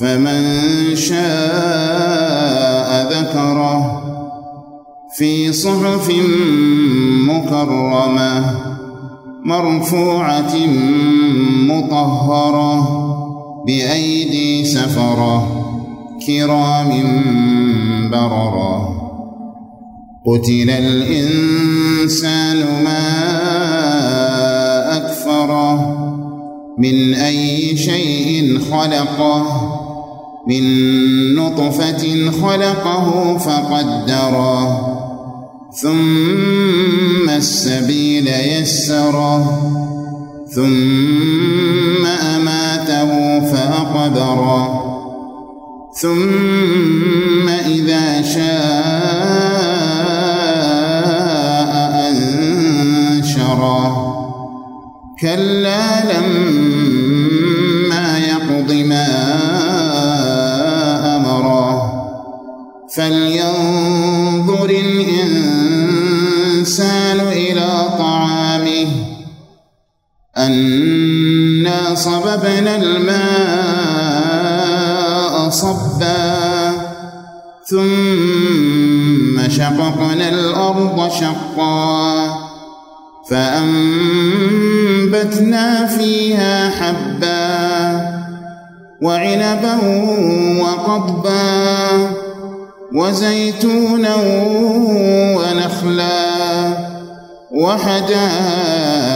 فمن شاء ذكره في صحف مكرمة مرفوعة مطهرة بأيدي سفرة كرام بررة. قتل الإنسان ما أكفره من أي شيء خلقه. من نطفة خلقه فقدره ثم السبيل يسره ثم أماته فأقبره ثم إذا شاء أنشره. كلا لما أنا صببنا الماء صبا ثم شققنا الأرض شقا فأنبتنا فيها حبا وعنبا وقضبا وزيتونا ونخلا وحدائق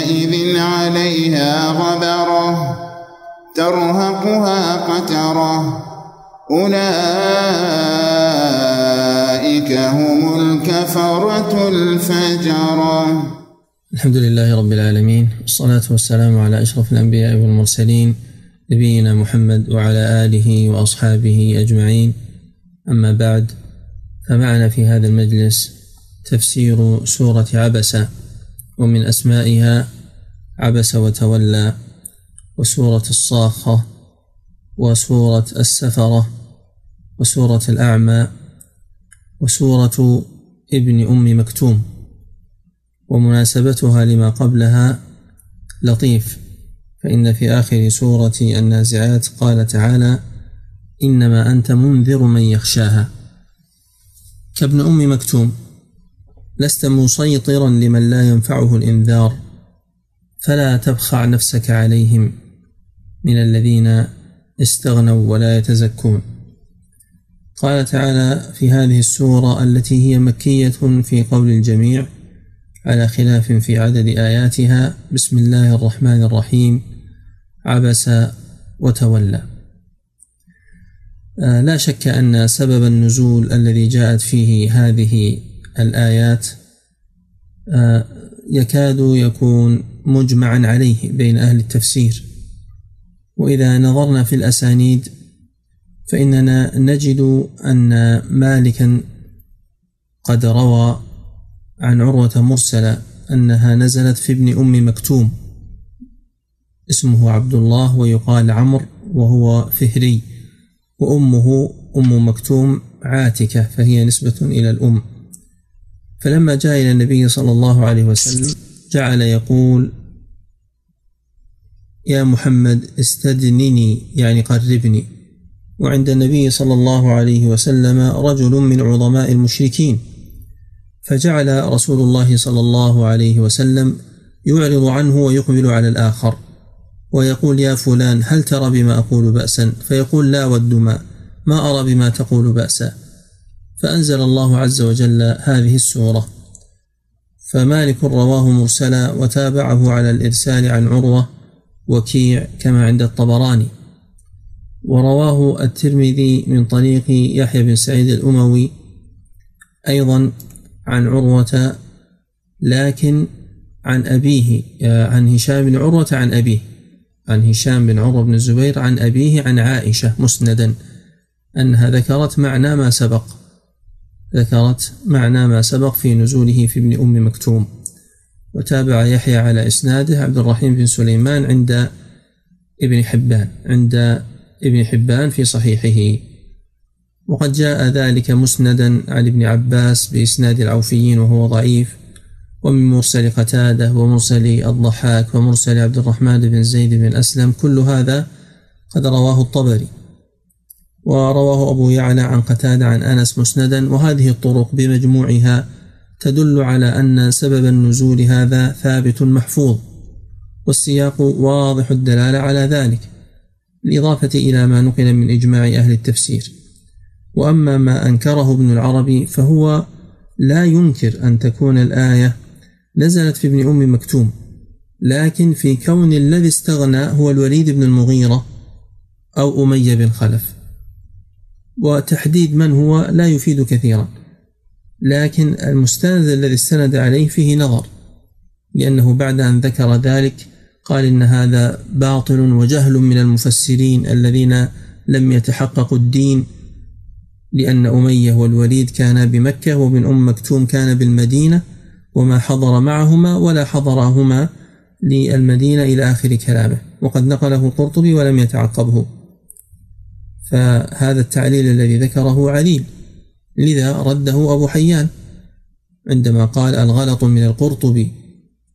عليها غبرة ترهقها قترة. أولئك هم الكفرة الفجرة. الحمد لله رب العالمين والصلاة والسلام على أشرف الأنبياء والمرسلين نبينا محمد وعلى آله وأصحابه أجمعين. أما بعد فمعنا في هذا المجلس تفسير سورة عبس ومن أسمائها عبس وتولى وسورة الصاخة وسورة السفرة وسورة الأعمى وسورة ابن أم مكتوم. ومناسبتها لما قبلها لطيف فإن في آخر سورة النازعات قال تعالى إنما أنت منذر من يخشاها. كابن أم مكتوم لست مسيطرا لمن لا ينفعه الإنذار. فلا تبخع نفسك عليهم من الذين استغنوا ولا يتزكون. قال تعالى في هذه السورة التي هي مكية في قول الجميع على خلاف في عدد آياتها بسم الله الرحمن الرحيم عبس وتولى. آه، لا شك أن سبب النزول الذي جاءت فيه هذه الآيات آه، يكاد يكون مجمعا عليه بين أهل التفسير. وإذا نظرنا في الأسانيد فإننا نجد أن مالكا قد روى عن عروة مرسلة أنها نزلت في ابن أم مكتوم اسمه عبد الله ويقال عمرو وهو فهري وأمه أم مكتوم عاتكة فهي نسبة إلى الأم. فلما جاء إلى النبي صلى الله عليه وسلم جعل يقول يا محمد استدنني يعني قربني. وعند النبي صلى الله عليه وسلم رجل من عظماء المشركين. فجعل رسول الله صلى الله عليه وسلم يعرض عنه ويقبل على الآخر. ويقول يا فلان هل ترى بما أقول بأسا؟ فيقول لا والدماء ما أرى بما تقول بأسا. فأنزل الله عز وجل هذه السورة. فمالك رواه مرسلا وتابعه على الإرسال عن عروة وكيع كما عند الطبراني. ورواه الترمذي من طريق يحيى بن سعيد الأموي أيضا عن عروة لكن عن أبيه عن هشام بن عروة عن أبيه عن هشام بن عروة بن الزبير عن أبيه عن عائشة مسندا أنها ذكرت معنى ما سبق. ذكرت معنى ما سبق في نزوله في ابن أم مكتوم. وتابع يحيى على إسناده عبد الرحيم بن سليمان عند ابن حبان عند ابن حبان في صحيحه. وقد جاء ذلك مسندا عن ابن عباس بإسناد العوفيين وهو ضعيف ومن مرسل قتادة ومرسل الضحاك ومرسل عبد الرحمن بن زيد بن أسلم كل هذا قد رواه الطبري. ورواه أبو يعلى عن قتادة عن أنس مسندا وهذه الطرق بمجموعها تدل على أن سبب النزول هذا ثابت محفوظ والسياق واضح الدلالة على ذلك بالإضافة إلى ما نقل من إجماع أهل التفسير. وأما ما أنكره ابن العربي فهو لا ينكر أن تكون الآية نزلت في ابن أم مكتوم لكن في كون الذي استغنى هو الوليد بن المغيرة أو أمية بن خلف. وتحديد من هو لا يفيد كثيرا. لكن المستند الذي استند عليه فيه نظر لأنه بعد أن ذكر ذلك قال إن هذا باطل وجهل من المفسرين الذين لم يتحققوا الدين لأن أمية والوليد كانا بمكة وابن أم مكتوم كان بالمدينة وما حضر معهما ولا حضرهما للمدينة إلى آخر كلامه. وقد نقله القرطبي ولم يتعقبه. فهذا التعليل الذي ذكره عليل. لذا رده أبو حيان عندما قال الغلط من القرطبي.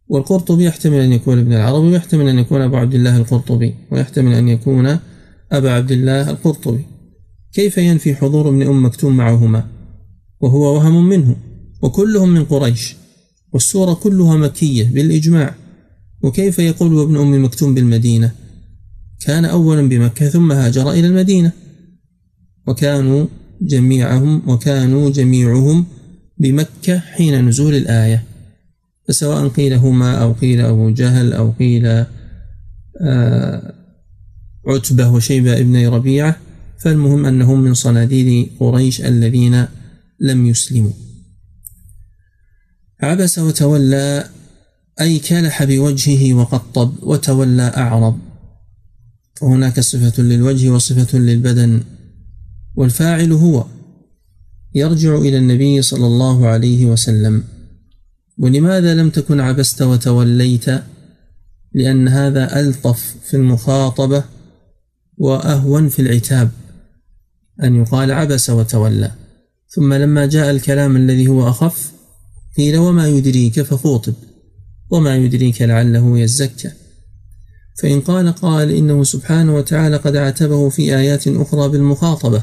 والقرطبي يحتمل أن يكون ابن العربي ويحتمل أن يكون أبو عبد الله القرطبي ويحتمل أن يكون أبا عبد الله القرطبي. كيف ينفي حضور ابن أم مكتوم معهما؟ وهو وهم منه وكلهم من قريش والسورة كلها مكية بالإجماع. وكيف يقول وابن أم مكتوم بالمدينة؟ كان أولا بمكة ثم هاجر إلى المدينة. وكانوا جميعهم وكانوا جميعهم بمكة حين نزول الآية. فسواء قيل هما أو قيل أبو جهل أو قيل آه عتبة وشيبة ابن ربيعة فالمهم أنهم من صناديد قريش الذين لم يسلموا. عبس وتولى أي كلح بوجهه وقطب وتولى أعرض فهناك صفة للوجه وصفة للبدن. والفاعل هو. يرجع إلى النبي صلى الله عليه وسلم. ولماذا لم تكن عبست وتوليت؟ لأن هذا ألطف في المخاطبة وأهون في العتاب أن يقال عبس وتولى. ثم لما جاء الكلام الذي هو أخف قيل وما يدريك فخوطب وما يدريك لعله يزكى. فإن قال قال إنه سبحانه وتعالى قد عاتبه في آيات أخرى بالمخاطبة.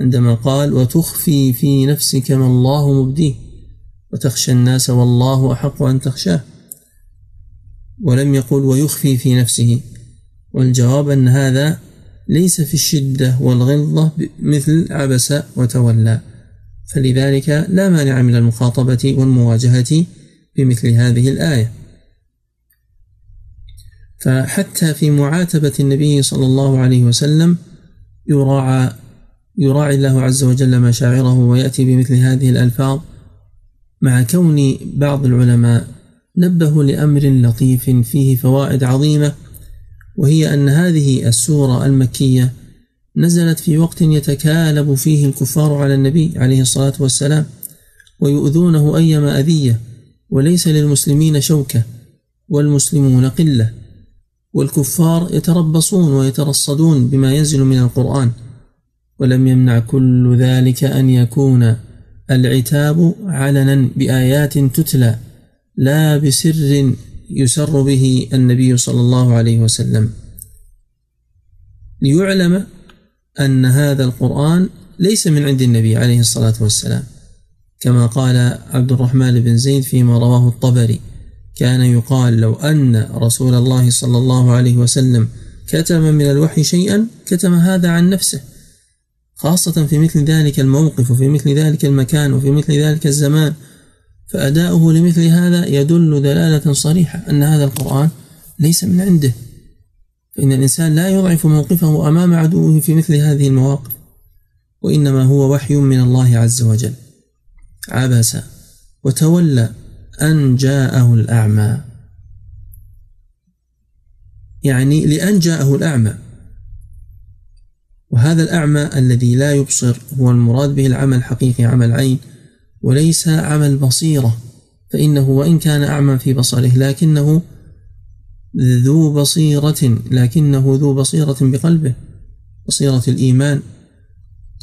عندما قال وتخفي في نفسك ما الله مبديه وتخشى الناس والله أحق أن تخشاه. ولم يقل ويخفي في نفسه. والجواب أن هذا ليس في الشدة والغلظة مثل عبس وتولى. فلذلك لا مانع من المخاطبة والمواجهة بمثل هذه الآية. فحتى في معاتبة النبي صلى الله عليه وسلم يراعى يراعي الله عز وجل مشاعره ويأتي بمثل هذه الألفاظ مع كون بعض العلماء نبهوا لأمر لطيف فيه فوائد عظيمة وهي أن هذه السورة المكية نزلت في وقت يتكالب فيه الكفار على النبي عليه الصلاة والسلام ويؤذونه أيما أذية وليس للمسلمين شوكة والمسلمون قلة والكفار يتربصون ويترصدون بما ينزل من القرآن. ولم يمنع كل ذلك أن يكون العتاب علنا بآيات تتلى لا بسر يسر به النبي صلى الله عليه وسلم. ليعلم أن هذا القرآن ليس من عند النبي عليه الصلاة والسلام. كما قال عبد الرحمن بن زيد فيما رواه الطبري كان يقال لو أن رسول الله صلى الله عليه وسلم كتم من الوحي شيئا كتم هذا عن نفسه. خاصة في مثل ذلك الموقف وفي مثل ذلك المكان وفي مثل ذلك الزمان. فأداؤه لمثل هذا يدل دلالة صريحة أن هذا القرآن ليس من عنده. فإن الإنسان لا يضعف موقفه أمام عدوه في مثل هذه المواقف وإنما هو وحي من الله عز وجل. عبس وتولى أن جاءه الأعمى. يعني لأن جاءه الأعمى. وهذا الأعمى الذي لا يبصر هو المراد به العمى الحقيقي عمى العين وليس عمى البصيرة فإنه وإن كان أعمى في بصره لكنه ذو بصيرة لكنه ذو بصيرة بقلبه بصيرة الإيمان.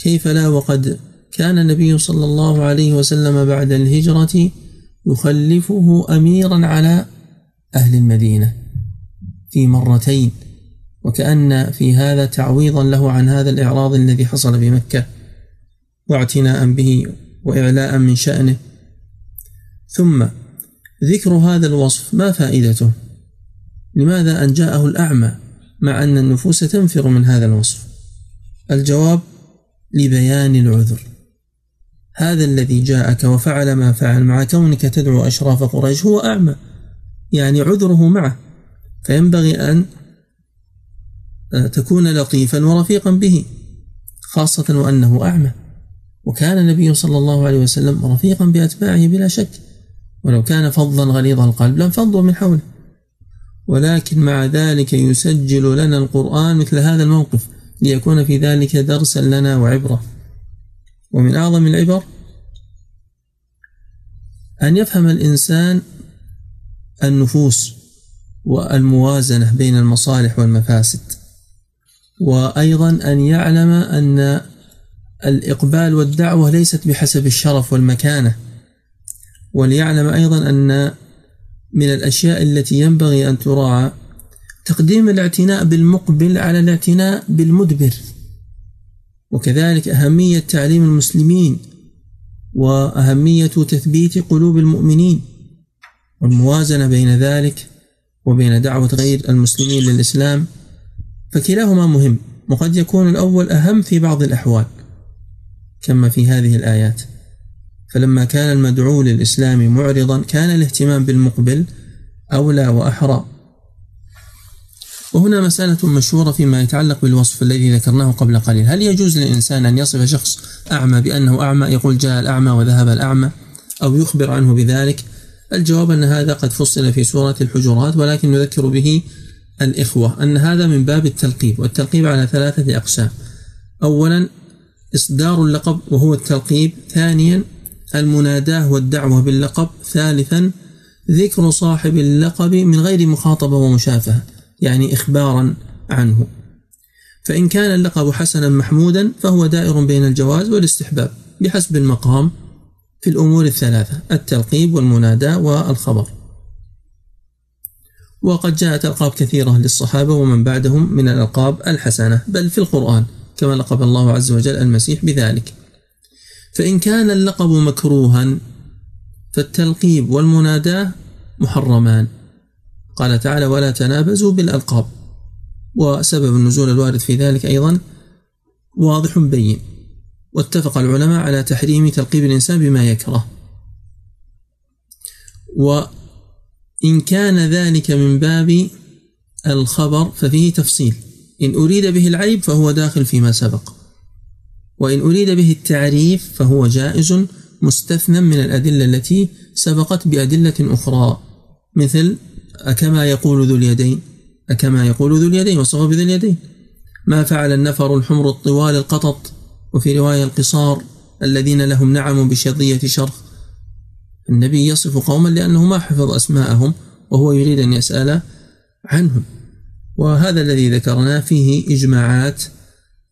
كيف لا؟ وقد كان النبي صلى الله عليه وسلم بعد الهجرة يخلفه أميرا على أهل المدينة في مرتين. وكأن في هذا تعويضا له عن هذا الإعراض الذي حصل بمكة واعتناء به وإعلاء من شأنه. ثم ذكر هذا الوصف ما فائدته؟ لماذا أن جاءه الأعمى مع أن النفوس تنفر من هذا الوصف؟ الجواب لبيان العذر. هذا الذي جاءك وفعل ما فعل مع كونك تدعو أشراف قريش هو أعمى يعني عذره معه. فينبغي أن تكون لطيفا ورفيقا به خاصة وأنه أعمى. وكان النبي صلى الله عليه وسلم رفيقا بأتباعه بلا شك. ولو كان فظا غليظ القلب لانفضوا من حوله. ولكن مع ذلك يسجل لنا القرآن مثل هذا الموقف ليكون في ذلك درسا لنا وعبرة. ومن أعظم العبر أن يفهم الإنسان النفوس والموازنة بين المصالح والمفاسد. وأيضا أن يعلم أن الإقبال والدعوة ليست بحسب الشرف والمكانة وليعلم أيضا أن من الأشياء التي ينبغي أن تراعى تقديم الاعتناء بالمقبل على الاعتناء بالمدبر وكذلك أهمية تعليم المسلمين وأهمية تثبيت قلوب المؤمنين والموازنة بين ذلك وبين دعوة غير المسلمين للإسلام فكلاهما مهم وقد يكون الأول أهم في بعض الأحوال كما في هذه الآيات. فلما كان المدعو للإسلام معرضا كان الاهتمام بالمقبل أولى وأحرى. وهنا مسألة مشهورة فيما يتعلق بالوصف الذي ذكرناه قبل قليل. هل يجوز للإنسان أن يصف شخص أعمى بأنه أعمى؟ يقول جاء الأعمى وذهب الأعمى أو يخبر عنه بذلك. الجواب أن هذا قد فصل في سورة الحجرات ولكن نذكر به الإخوة أن هذا من باب التلقيب والتلقيب على ثلاثة أقسام. أولا إصدار اللقب وهو التلقيب. ثانيا المناداة والدعوة باللقب. ثالثا ذكر صاحب اللقب من غير مخاطبة ومشافهة يعني إخبارا عنه. فإن كان اللقب حسنا محمودا فهو دائر بين الجواز والاستحباب بحسب المقام في الأمور الثلاثة التلقيب والمناداة والخبر. وقد جاءت ألقاب كثيرة للصحابة ومن بعدهم من الألقاب الحسنة بل في القرآن كما لقب الله عز وجل المسيح بذلك. فإن كان اللقب مكروها فالتلقيب والمناداة محرمان. قال تعالى ولا تنابزوا بالألقاب. وسبب النزول الوارد في ذلك أيضا واضح بين. واتفق العلماء على تحريم تلقيب الإنسان بما يكره. وإن كان ذلك من باب الخبر ففيه تفصيل. إن أريد به العيب فهو داخل فيما سبق. وإن أريد به التعريف فهو جائز مستثنى من الأدلة التي سبقت بأدلة أخرى. مثل أكما يقول ذو اليدين؟ أكما يقول ذو اليدين وصف بذو اليدين. ما فعل النفر الحمر الطوال القطط؟ وفي رواية القصار الذين لهم نعم بشظية شرخ النبي يصف قوما لأنه ما حفظ أسماءهم وهو يريد أن يسأل عنهم. وهذا الذي ذكرناه فيه إجماعات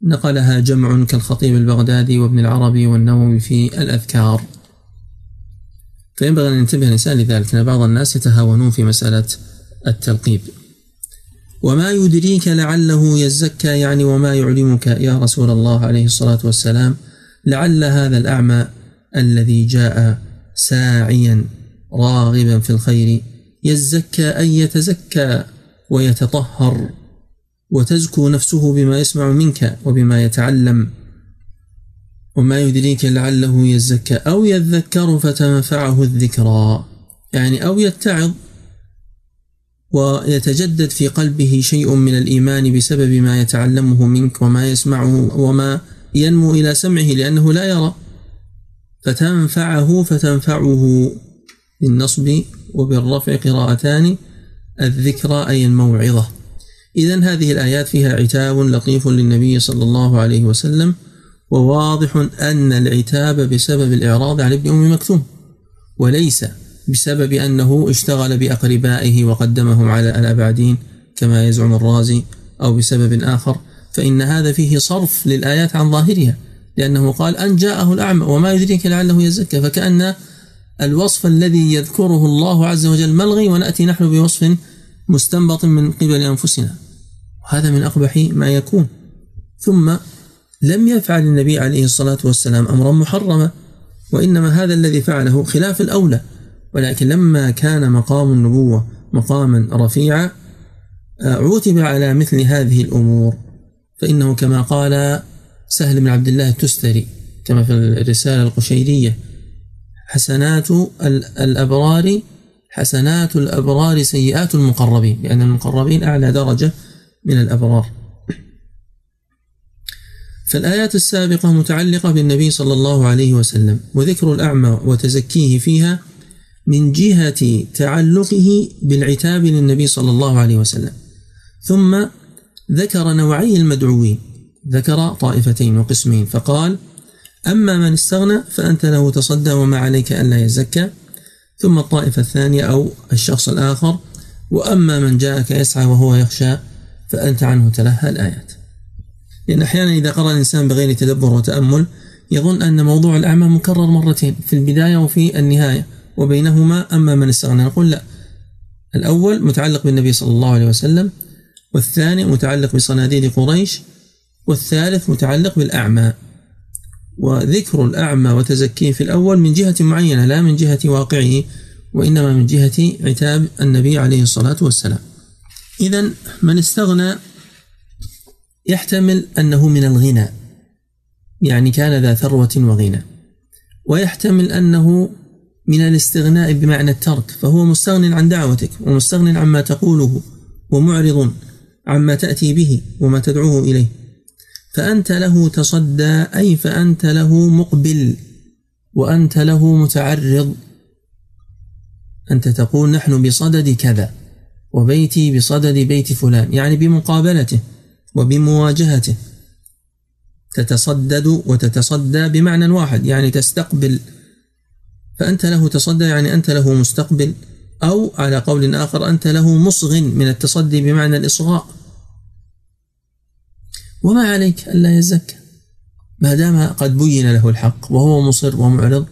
نقلها جمع كالخطيب البغدادي وابن العربي والنووي في الأذكار. فينبغي أن ينتبه الإنسان لذلك أن بعض الناس يتهاونون في مسألة التلقيب. وما يدريك لعله يزكى يعني وما يعلمك يا رسول الله عليه الصلاة والسلام لعل هذا الأعمى الذي جاء ساعيا راغبا في الخير يزكى أي يتزكى ويتطهر وتزكو نفسه بما يسمع منك وبما يتعلم. وما يدريك لعله يزكى أو يذكر فتنفعه الذكرى. يعني أو يتعظ ويتجدد في قلبه شيء من الإيمان بسبب ما يتعلمه منك وما يسمعه وما ينمو إلى سمعه لأنه لا يرى. فتنفعه فتنفعه بالنصب وبالرفع قراءتان الذكرى أي الموعظة. إذا هذه الآيات فيها عتاب لطيف للنبي صلى الله عليه وسلم وواضح أن العتاب بسبب الإعراض عن ابن أم مكتوم وليس بسبب أنه اشتغل بأقربائه وقدمهم على الأبعدين كما يزعم الرازي أو بسبب آخر فإن هذا فيه صرف للآيات عن ظاهرها. لأنه قال أن جاءه الأعمى وما يدريك لعله يزكى فكأن الوصف الذي يذكره الله عز وجل ملغي ونأتي نحن بوصف مستنبط من قبل أنفسنا. وهذا من أقبح ما يكون. ثم لم يفعل النبي عليه الصلاة والسلام أمرا محرما وإنما هذا الذي فعله خلاف الأولى. ولكن لما كان مقام النبوة مقاما رفيعا عوتب على مثل هذه الأمور. فإنه كما قال سهل بن عبد الله التستري كما في الرسالة القشيرية. حسنات الأبرار حسنات الأبرار سيئات المقربين لأن المقربين أعلى درجة من الأبرار. فالآيات السابقة متعلقة بالنبي صلى الله عليه وسلم وذكر الأعمى وتزكيه فيها من جهة تعلقه بالعتاب للنبي صلى الله عليه وسلم. ثم ذكر نوعي المدعوين ذكر طائفتين وقسمين فقال أما من استغنى فأنت له تصدى وما عليك ألا يزكى. ثم الطائفة الثانية أو الشخص الآخر وأما من جاءك يسعى وهو يخشى فأنت عنه تلهى الآيات. لأن أحيانا إذا قرأ الإنسان بغير تدبر وتأمل يظن أن موضوع الأعمى مكرر مرتين في البداية وفي النهاية وبينهما أما من استغنى. نقول لا. الأول متعلق بالنبي صلى الله عليه وسلم والثاني متعلق بصناديد قريش والثالث متعلق بالأعمى. وذكر الأعمى وتزكيه في الأول من جهة معينة لا من جهة واقعه وإنما من جهة عتاب النبي عليه الصلاة والسلام. إذا من استغنى يحتمل أنه من الغنى يعني كان ذا ثروة وغنى. ويحتمل أنه من الاستغناء بمعنى الترك فهو مستغن عن دعوتك ومستغن عما تقوله ومعرض عما تأتي به وما تدعوه إليه. فأنت له تصدى أي فأنت له مقبل وأنت له متعرض. أنت تقول نحن بصدد كذا وبيتي بصدد بيت فلان يعني بمقابلته وبمواجهته. تتصدد وتتصدى بمعنى واحد يعني تستقبل. فأنت له تصدى يعني أنت له مستقبل أو على قول آخر أنت له مصغ من التصدي بمعنى الإصغاء. وما عليك ألا يزكى. ما دام قد بين له الحق وهو مصر ومعرض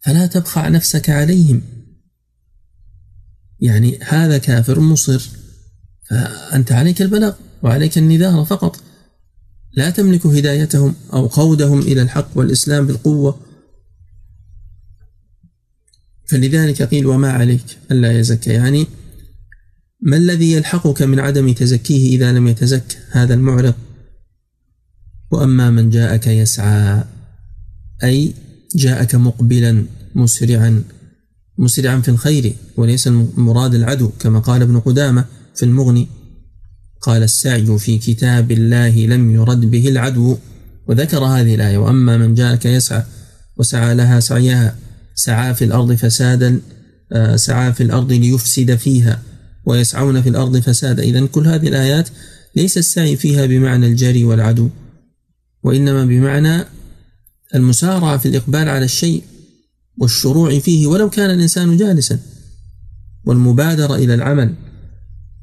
فلا تبخع نفسك عليهم. يعني هذا كافر مصر فأنت عليك البلاغ وعليك النذار فقط. لا تملك هدايتهم أو قودهم إلى الحق والإسلام بالقوة. فلذلك قيل وما عليك ألا يزكى. يعني ما الذي يلحقك من عدم تزكيه إذا لم يتزك هذا المعرض؟ وأما من جاءك يسعى أي جاءك مقبلا مسرعا مسرعا في الخير وليس المراد العدو كما قال ابن قدامة في المغني قال السعي في كتاب الله لم يرد به العدو وذكر هذه الآية وأما من جاءك يسعى وسعى لها سعيها سعى في الأرض فسادا آه، سعى في الأرض ليفسد فيها ويسعون في الأرض فسادا. إذا كل هذه الآيات ليس السعي فيها بمعنى الجري والعدو. وإنما بمعنى المسارعة في الإقبال على الشيء والشروع فيه ولو كان الإنسان جالسا والمبادرة إلى العمل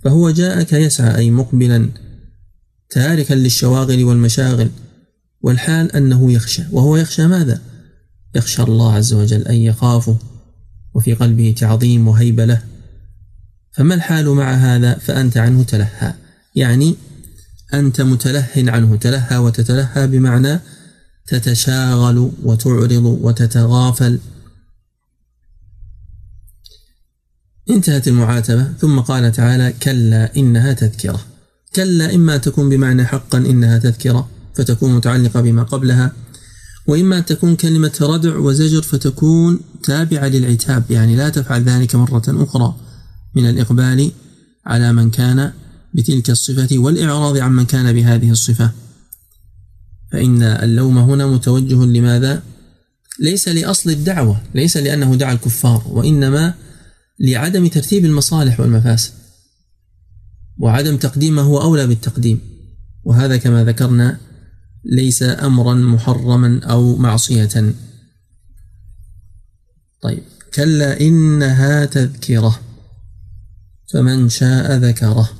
فهو جاءك يسعى أي مقبلا تاركا للشواغل والمشاغل والحال أنه يخشى. وهو يخشى ماذا؟ يخشى الله عز وجل أن يخافه وفي قلبه تعظيم وهيبة له. فما الحال مع هذا؟ فأنت عنه تلهى. يعني أنت متله عنه تلهى وتتلهى بمعنى تتشاغل وتعرض وتتغافل. انتهت المعاتبة. ثم قال تعالى كلا إنها تذكرة. كلا إما تكون بمعنى حقا إنها تذكرة فتكون متعلقة بما قبلها وإما تكون كلمة ردع وزجر فتكون تابعة للعتاب يعني لا تفعل ذلك مرة أخرى من الإقبال على من كان بتلك الصفة والإعراض عمن كان بهذه الصفة. فإن اللوم هنا متوجه لماذا؟ ليس لأصل الدعوة ليس لأنه دعا الكفار وإنما لعدم ترتيب المصالح والمفاسد. وعدم تقديم هو أولى بالتقديم. وهذا كما ذكرنا ليس أمرا محرما أو معصية. طيب كلا إنها تذكرة فمن شاء ذكره.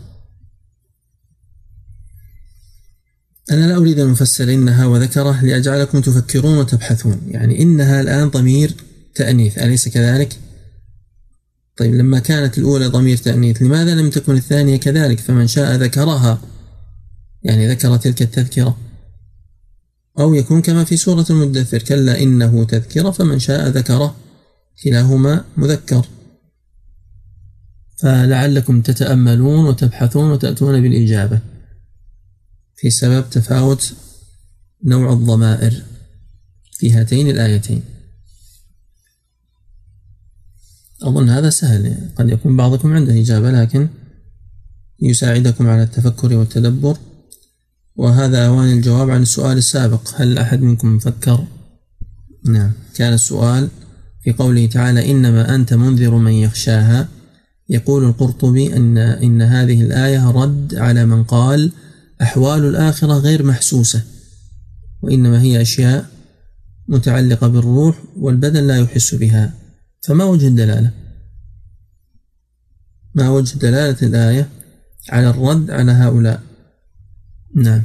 أنا لا أريد أن أفسر إنها وذكرة لأجعلكم تفكرون وتبحثون. يعني إنها الآن ضمير تأنيث أليس كذلك؟ طيب لما كانت الأولى ضمير تأنيث لماذا لم تكن الثانية كذلك؟ فمن شاء ذكرها. يعني ذكر تلك التذكرة. أو يكون كما في سورة المدثر كلا إنه تذكرة فمن شاء ذكره. كلاهما مذكر. فلعلكم تتأملون وتبحثون وتأتون بالإجابة. في سبب تفاوت نوع الضمائر في هاتين الآيتين. أظن هذا سهل قد يكون بعضكم عنده إجابة لكن يساعدكم على التفكر والتدبر. وهذا أوان الجواب عن السؤال السابق هل أحد منكم فكر؟ نعم كان السؤال في قوله تعالى إنما أنت منذر من يخشاها. يقول القرطبي أن إن هذه الآية رد على من قال أحوال الآخرة غير محسوسة وإنما هي أشياء متعلقة بالروح والبدن لا يحس بها فما وجه الدلالة؟ ما وجه دلالة الآية على الرد على هؤلاء؟ نعم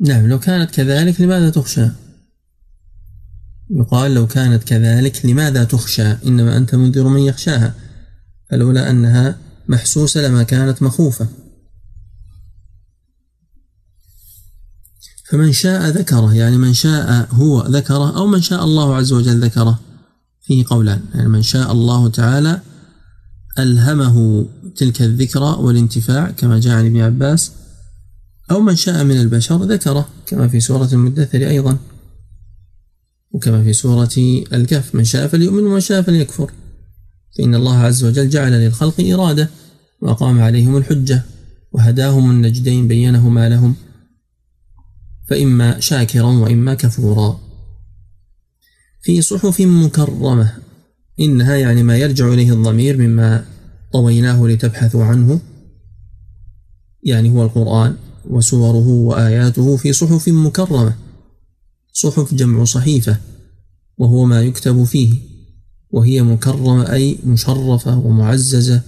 نعم لو كانت كذلك لماذا تخشى؟ يقال لو كانت كذلك لماذا تخشى إنما أنت منذر من يخشاها فلولا أنها محسوسة لما كانت مخوفة. فمن شاء ذكره يعني من شاء هو ذكره أو من شاء الله عز وجل ذكره. فيه قولان يعني من شاء الله تعالى ألهمه تلك الذكرى والانتفاع كما جاء عن ابن عباس. أو من شاء من البشر ذكره كما في سورة المدثر أيضا. وكما في سورة الكهف من شاء فليؤمن ومن شاء فليكفر. فإن الله عز وجل جعل للخلق إرادة وأقام عليهم الحجة وهداهم النجدين بينهما لهم فإما شاكرا وإما كفورا. في صحف مكرمة إنها يعني ما يرجع إليه الضمير مما طويناه لتبحثوا عنه يعني هو القرآن وسوره وآياته في صحف مكرمة. صحف جمع صحيفة وهو ما يكتب فيه. وهي مكرمة أي مشرفة ومعززة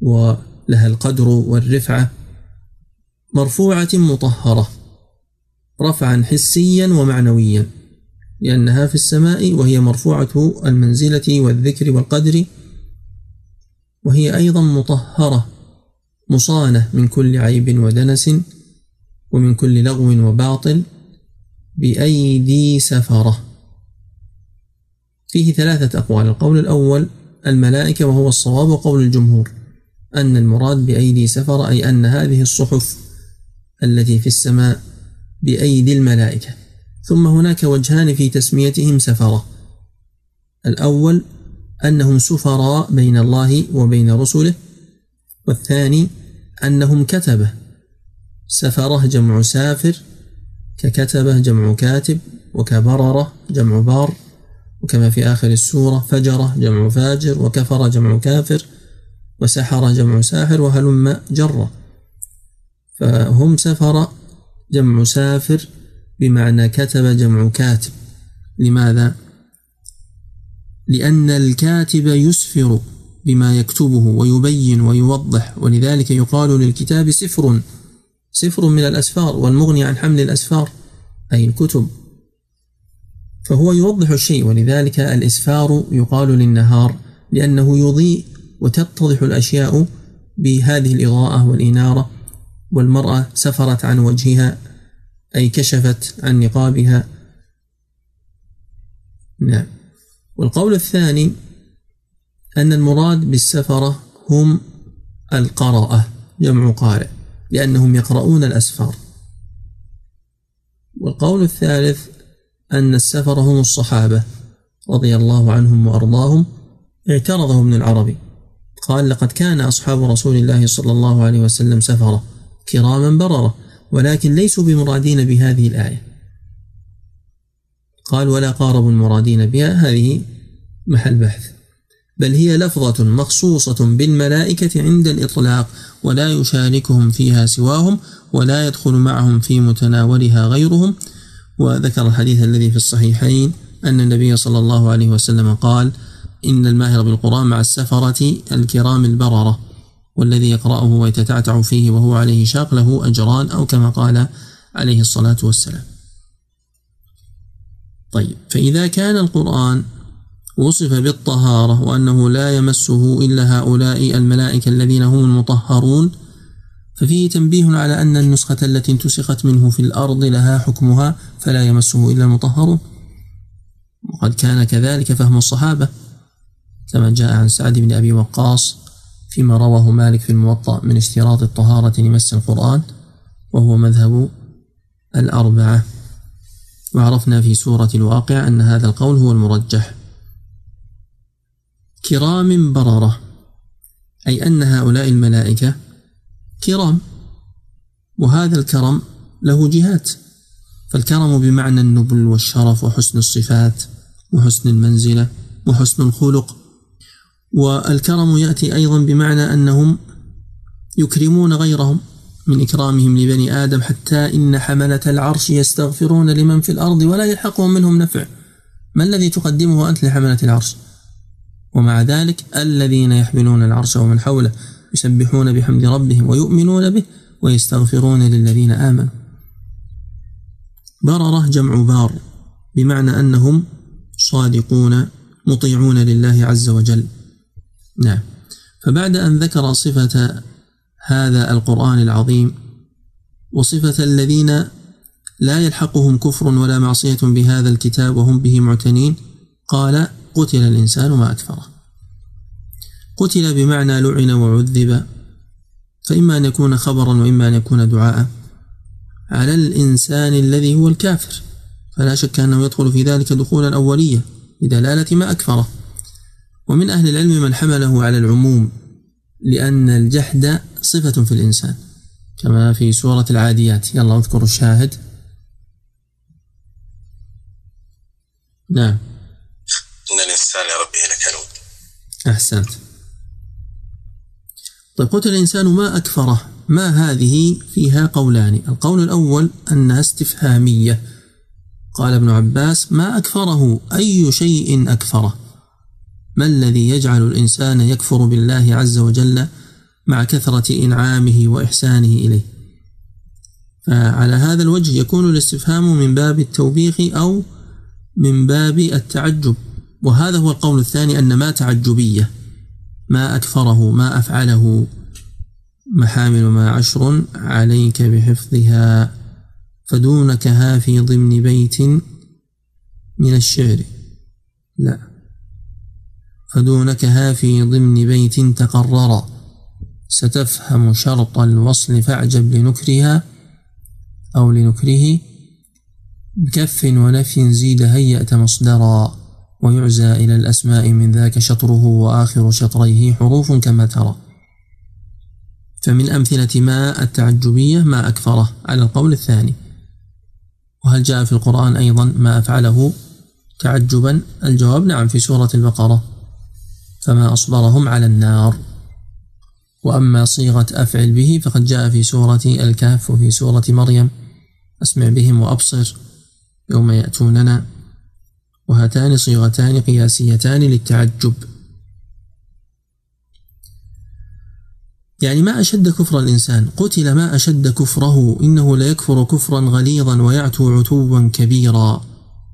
ولها القدر والرفعة مرفوعة مطهرة رفعا حسيا ومعنويا لأنها في السماء وهي مرفوعة المنزلة والذكر والقدر وهي أيضا مطهرة مصانة من كل عيب ودنس ومن كل لغو وباطل بأيدي سفرة. فيه ثلاثة أقوال. القول الأول الملائكة وهو الصواب وقول الجمهور أن المراد بأيدي سفرة أي أن هذه الصحف التي في السماء بأيدي الملائكة. ثم هناك وجهان في تسميتهم سفرة. الأول أنهم سفراء بين الله وبين رسله. والثاني أنهم كتبة. سفرة جمع سافر ككتبة جمع كاتب وكبررة جمع بار. وكما في آخر السورة فجرة جمع فاجر وكفر جمع كافر وسحر جمع ساحر وهلم جرة فهم سفر جمع سافر بمعنى كتب جمع كاتب. لماذا؟ لأن الكاتب يسفر بما يكتبه ويبين ويوضح ولذلك يقال للكتاب سفر. سفر من الأسفار والمغني عن حمل الأسفار أي الكتب. فهو يوضح الشيء ولذلك الإسفار يقال للنهار لأنه يضيء وتتضح الأشياء بهذه الإضاءة والإنارة والمرأة سفرت عن وجهها أي كشفت عن نقابها. نعم. والقول الثاني أن المراد بالسفرة هم القراءة جمع قارئ لأنهم يقرؤون الأسفار. والقول الثالث أن السفر هم الصحابة رضي الله عنهم وأرضاهم اعترضه ابن العربي قال لقد كان أصحاب رسول الله صلى الله عليه وسلم سفرة كراما بررة ولكن ليسوا بمرادين بهذه الآية. قال ولا قاربوا المرادين بها هذه محل بحث بل هي لفظة مخصوصة بالملائكة عند الإطلاق ولا يشاركهم فيها سواهم ولا يدخل معهم في متناولها غيرهم وذكر الحديث الذي في الصحيحين أن النبي صلى الله عليه وسلم قال إن الماهر بالقرآن مع السفرة الكرام البررة والذي يقرأه ويتتعتع فيه وهو عليه شاق له أجران أو كما قال عليه الصلاة والسلام. طيب فإذا كان القرآن وصف بالطهارة وأنه لا يمسه إلا هؤلاء الملائكة الذين هم المطهرون ففيه تنبيه على أن النسخة التي انتسخت منه في الأرض لها حكمها فلا يمسه إلا المطهرون وقد كان كذلك فهم الصحابة كما جاء عن سعد بن أبي وقاص فيما رواه مالك في الموطأ من اشتراط الطهارة لمس القرآن وهو مذهب الأربعة. وعرفنا في سورة الواقع أن هذا القول هو المرجح. كرام بررة أي أن هؤلاء الملائكة كرام وهذا الكرم له جهات فالكرم بمعنى النبل والشرف وحسن الصفات وحسن المنزلة وحسن الخلق. والكرم يأتي أيضا بمعنى أنهم يكرمون غيرهم من إكرامهم لبني آدم حتى إن حملة العرش يستغفرون لمن في الأرض ولا يلحقهم منهم نفع. ما الذي تقدمه أنت لحملة العرش؟ ومع ذلك الذين يحملون العرش ومن حوله. يسبحون بحمد ربهم ويؤمنون به ويستغفرون للذين آمنوا. بررة جمع بار بمعنى أنهم صادقون مطيعون لله عز وجل. نعم. فبعد أن ذكر صفة هذا القرآن العظيم وصفة الذين لا يلحقهم كفر ولا معصية بهذا الكتاب وهم به معتنين قال قتل الإنسان ما أكفره. قتل بمعنى لعن وعذب. فإما أن يكون خبرا وإما أن يكون دعاء. على الإنسان الذي هو الكافر. فلا شك أنه يدخل في ذلك دخولا أولية بدلالة ما أكفره. ومن أهل العلم من حمله على العموم لأن الجحد صفة في الإنسان كما في سورة العاديات. يلا اذكر الشاهد. نعم. إن الإنسان لربه لكنود أحسنت. طيب قلت الإنسان ما أكفره ما هذه فيها قولان. القول الأول أنها استفهامية. قال ابن عباس ما أكفره أي شيء أكفره. ما الذي يجعل الإنسان يكفر بالله عز وجل مع كثرة إنعامه وإحسانه إليه؟ فعلى هذا الوجه يكون الاستفهام من باب التوبيخ أو من باب التعجب. وهذا هو القول الثاني أن ما تعجبية. ما أكفره ما أفعله. محامل ما عشر عليك بحفظها. فدونكها في ضمن بيت من الشعر. لا. فدونكها في ضمن بيت تقرر. ستفهم شرط الوصل فاعجب لنكرها أو لنكره. بكف ونفي زيد هيأت مصدرا. ويعزى إلى الأسماء من ذاك شطره وآخر شطريه حروف كما ترى. فمن أمثلة ما التعجبية ما أكثره على القول الثاني. وهل جاء في القرآن أيضا ما أفعله؟ تعجبا. الجواب نعم في سورة البقرة. فما أصبرهم على النار. وأما صيغة أفعل به فقد جاء في سورة الكهف وفي سورة مريم. أسمع بهم وأبصر. يوم يأتوننا. وهاتان صيغتان قياسيتان للتعجب. يعني ما أشد كفر الإنسان؟ قتل ما أشد كفره إنه ليكفر كفرا غليظا ويعتو عتوا كبيرا.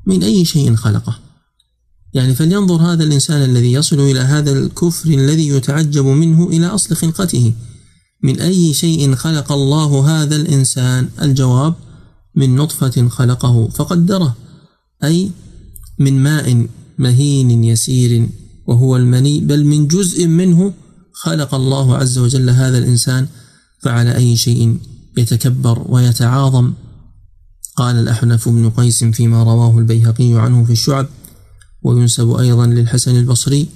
من أي شيء خلقه؟ يعني فلينظر هذا الإنسان الذي يصل إلى هذا الكفر الذي يتعجب منه إلى أصل خلقته. من أي شيء خلق الله هذا الإنسان؟ الجواب من نطفة خلقه فقدره أي من ماء مهين يسير وهو المني بل من جزء منه خلق الله عز وجل هذا الإنسان فعلى أي شيء يتكبر ويتعاظم. قال الأحنف بن قيس فيما رواه البيهقي عنه في الشعب وينسب أيضا للحسن البصري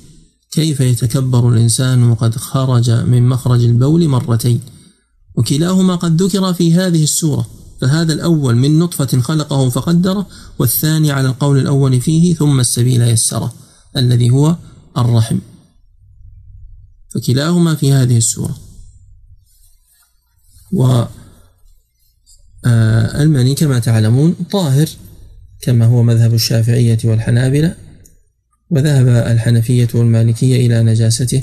كيف يتكبر الإنسان وقد خرج من مخرج البول مرتين؟ وكلاهما قد ذكر في هذه السورة. فهذا الأول من نطفة خلقه فقدره والثاني على القول الأول فيه ثم السبيل يسره الذي هو الرحم. فكلاهما في هذه السورة. و آه، المني كما تعلمون طاهر كما هو مذهب الشافعية والحنابلة وذهب الحنفية والمالكية إلى نجاسته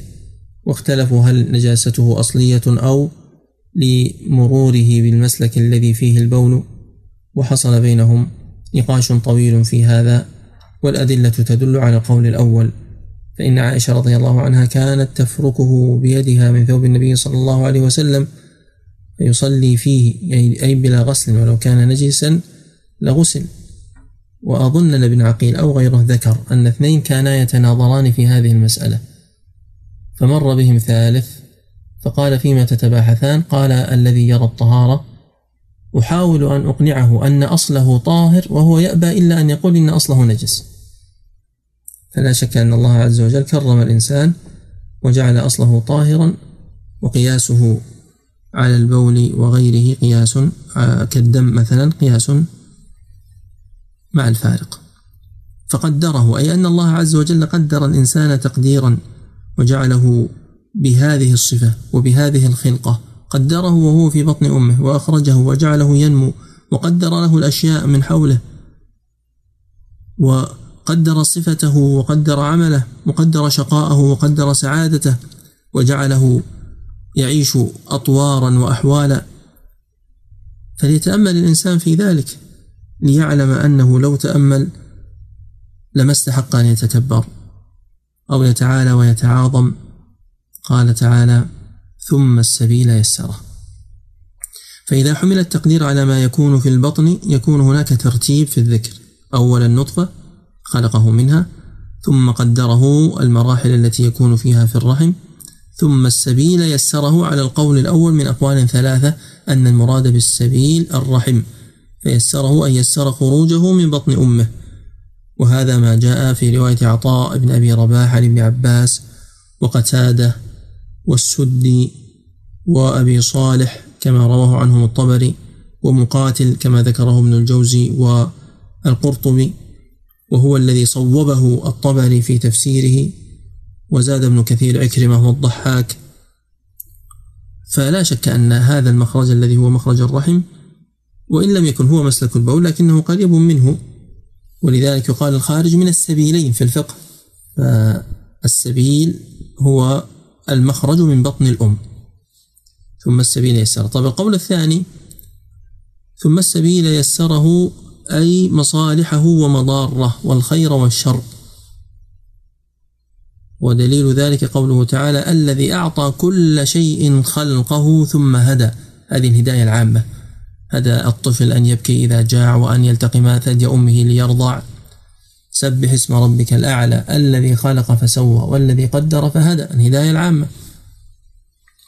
واختلفوا هل نجاسته أصلية أو لمروره بالمسلك الذي فيه البول وحصل بينهم نقاش طويل في هذا والأدلة تدل على القول الأول. فإن عائشة رضي الله عنها كانت تفركه بيدها من ثوب النبي صلى الله عليه وسلم فيصلي فيه أي بلا غسل ولو كان نجسا لغسل. وأظن ابن عقيل أو غيره ذكر أن اثنين كانا يتناظران في هذه المسألة. فمر بهم ثالث فقال فيما تتباحثان؟ قال الذي يرى الطهارة. أحاول أن أقنعه أن أصله طاهر وهو يأبى إلا أن يقول إن أصله نجس. فلا شك أن الله عز وجل كرم الإنسان وجعل أصله طاهرا وقياسه على البول وغيره قياس آه، كالدم مثلا قياس مع الفارق. فقدره أي أن الله عز وجل قدر الإنسان تقديرا وجعله بهذه الصفة وبهذه الخلقة. قدره وهو في بطن أمه وأخرجه وجعله ينمو وقدر له الأشياء من حوله وقدر صفته وقدر عمله وقدر شقاءه وقدر سعادته وجعله يعيش أطوارا وأحوالا. فليتأمل الإنسان في ذلك ليعلم أنه لو تأمل لما استحق أن يتكبر أو يتعالى ويتعاظم. قال تعالى ثم السبيل يسره. فإذا حمل التقدير على ما يكون في البطن يكون هناك ترتيب في الذكر. أولا النطفة خلقه منها ثم قدره المراحل التي يكون فيها في الرحم ثم السبيل يسره على القول الأول من أقوال ثلاثة أن المراد بالسبيل الرحم. فيسره أن يسر خروجه من بطن أمه. وهذا ما جاء في رواية عطاء بن أبي رباح عن ابن عباس وقتادة والسدي وأبي صالح كما رواه عنهم الطبري ومقاتل كما ذكره ابن الجوزي والقرطبي وهو الذي صوبه الطبري في تفسيره وزاد ابن كثير عكرمة والضحاك. فلا شك أن هذا المخرج الذي هو مخرج الرحم وإن لم يكن هو مسلك البول لكنه قريب منه. ولذلك يقال الخارج من السبيلين في الفقه فالسبيل هو المخرج من بطن الأم. ثم السبيل يسره. طيب القول الثاني ثم السبيل يسره أي مصالحه ومضارة والخير والشر. ودليل ذلك قوله تعالى الذي أعطى كل شيء خلقه ثم هدى. هذه الهداية العامة. هدى الطفل أن يبكي إذا جاع وأن يلتقم ثدي أمه ليرضع. سبح اسم ربك الأعلى الذي خلق فسوى والذي قدر فهدى. الهداية العامة.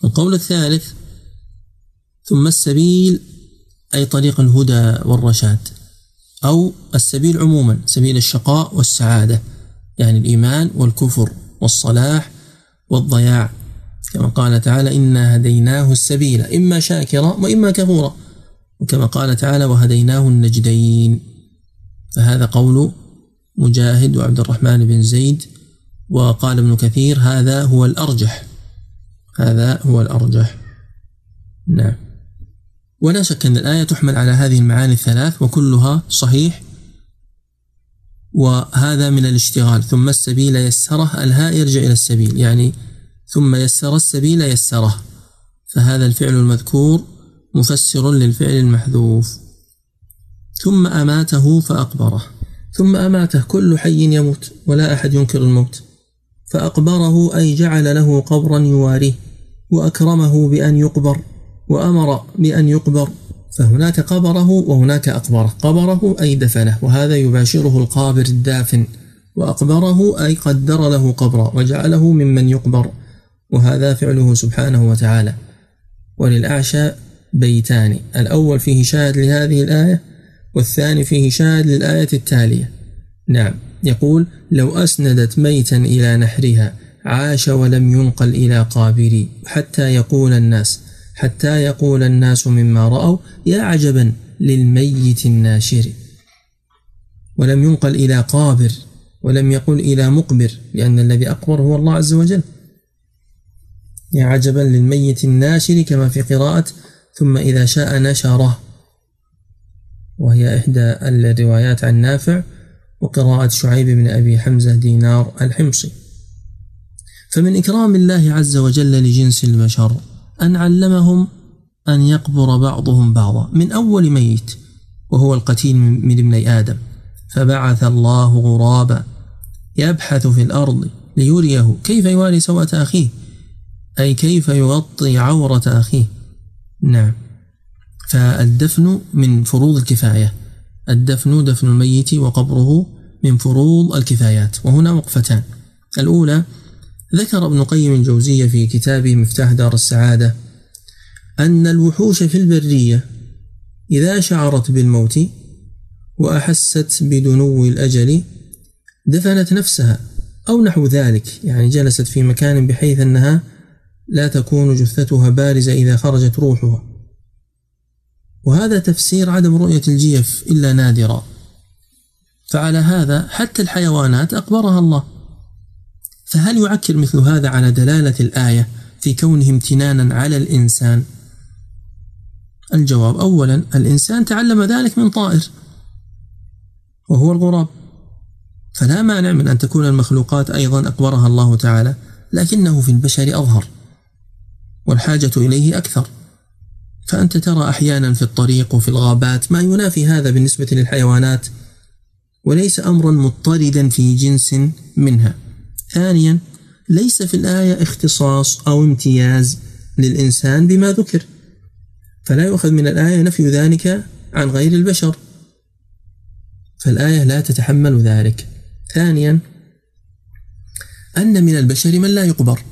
القول الثالث ثم السبيل أي طريق الهدى والرشاد. أو السبيل عموما سبيل الشقاء والسعادة. يعني الإيمان والكفر والصلاح والضياع. كما قال تعالى إنا هديناه السبيل. إما شاكرا وإما كفورا. وكما قال تعالى وهديناه النجدين. فهذا قول مجاهد وعبد الرحمن بن زيد وقال ابن كثير هذا هو الأرجح. هذا هو الأرجح. نعم. ولا شك أن الآية تحمل على هذه المعاني الثلاث وكلها صحيح وهذا من الاشتغال. ثم السبيل يسره الهاء يرجع إلى السبيل يعني ثم يسر السبيل يسره. فهذا الفعل المذكور مفسر للفعل المحذوف. ثم أماته فأقبره. ثم أماته كل حي يموت ولا أحد ينكر الموت. فأقبره أي جعل له قبرا يواريه وأكرمه بأن يقبر وأمر بأن يقبر. فهناك قبره وهناك أقبره. قبره أي دفنه وهذا يباشره القابر الدافن. وأقبره أي قدر له قبرا وجعله ممن يقبر. وهذا فعله سبحانه وتعالى. وللأعشى بيتان. الأول فيه شاهد لهذه الآية والثاني فيه شاهد للآية التالية. نعم يقول لو أسندت ميتا إلى نحرها عاش ولم ينقل إلى قابري حتى يقول الناس حتى يقول الناس مما رأوا يا عجبا للميت الناشر. ولم ينقل إلى قابر ولم يقل إلى مقبر لأن الذي أقبر هو الله عز وجل. يا عجبا للميت الناشر كما في قراءة ثم إذا شاء نشره. وهي إحدى الروايات عن نافع وقراءة شعيب بن أبي حمزة دينار الحمصي. فمن إكرام الله عز وجل لجنس البشر أن علمهم أن يقبر بعضهم بعضا من أول ميت وهو القتيل من ابني آدم. فبعث الله غرابا يبحث في الأرض ليريه كيف يواري سوءة أخيه أي كيف يغطي عورة أخيه. نعم. فالدفن من فروض الكفاية. الدفن دفن الميت وقبره من فروض الكفايات. وهنا وقفتان. الأولى ذكر ابن قيم الجوزية في كتابه مفتاح دار السعادة أن الوحوش في البرية إذا شعرت بالموت وأحست بدنو الأجل دفنت نفسها أو نحو ذلك. يعني جلست في مكان بحيث أنها لا تكون جثتها بارزة إذا خرجت روحها. وهذا تفسير عدم رؤية الجيف إلا نادرا. فعلى هذا حتى الحيوانات أقبرها الله. فهل يعكر مثل هذا على دلالة الآية في كونه امتنانا على الإنسان؟ الجواب أولا الإنسان تعلم ذلك من طائر وهو الغراب. فلا مانع من أن تكون المخلوقات أيضا أقبرها الله تعالى لكنه في البشر أظهر والحاجة إليه أكثر. فأنت ترى أحيانا في الطريق وفي الغابات ما ينافي هذا بالنسبة للحيوانات وليس أمرا مضطردا في جنس منها. ثانيا ليس في الآية اختصاص أو امتياز للإنسان بما ذكر. فلا يؤخذ من الآية نفي ذلك عن غير البشر. فالآية لا تتحمل ذلك. ثانيا أن من البشر من لا يقبر.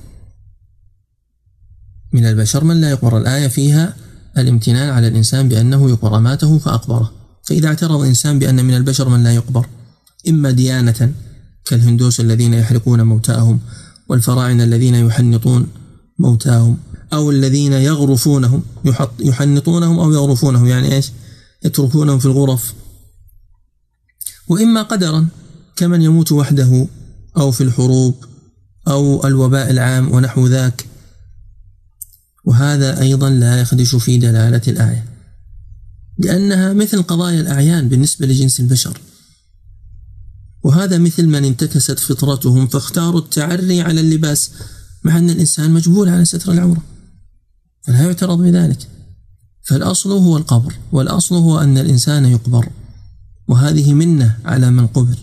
من البشر من لا يقبر. الآية فيها الامتنان على الإنسان بأنه يقبر ماته فأقبره. فإذا اعترض إنسان بأن من البشر من لا يقبر. إما ديانة كالهندوس الذين يحرقون موتاهم والفراعنة الذين يحنطون موتاهم أو الذين يغرفونهم يحنطونهم أو يغرفونهم يعني إيش؟ يتركونهم في الغرف. وإما قدرا كمن يموت وحده أو في الحروب أو الوباء العام ونحو ذاك. وهذا أيضا لا يخدش في دلالة الآية لأنها مثل قضايا الأعيان بالنسبة لجنس البشر. وهذا مثل من انتكست فطرتهم فاختاروا التعري على اللباس مع أن الإنسان مجبول على ستر العورة. فلا يعترض بذلك. فالأصل هو القبر والأصل هو أن الإنسان يقبر. وهذه منة على من قبر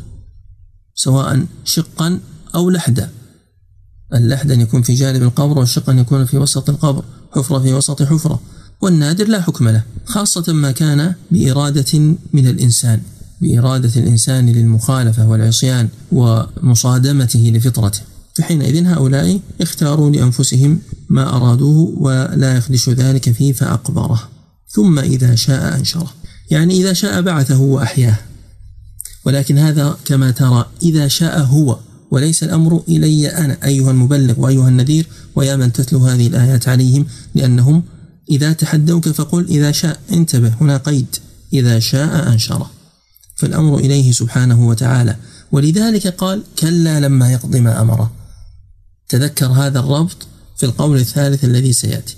سواء شقا أو لحدا. اللحد أن يكون في جانب القبر والشق أن يكون في وسط القبر حفرة في وسط حفرة. والنادر لا حكم له خاصة ما كان بإرادة من الإنسان بإرادة الإنسان للمخالفة والعصيان ومصادمته لفطرته. فحينئذ هؤلاء اختاروا لأنفسهم ما أرادوه ولا يخدش ذلك فيه فأقبره. ثم إذا شاء أنشره. يعني إذا شاء بعثه وأحياه. ولكن هذا كما ترى إذا شاء هو. وليس الأمر إلي أنا أيها المبلغ وأيها النذير ويا من تتلو هذه الآيات عليهم لأنهم إذا تحدوك فقل إذا شاء انتبه هنا قيد إذا شاء أنشره فالأمر إليه سبحانه وتعالى. ولذلك قال كلا لما يقضي ما أمره تذكر هذا الربط في القول الثالث الذي سيأتي.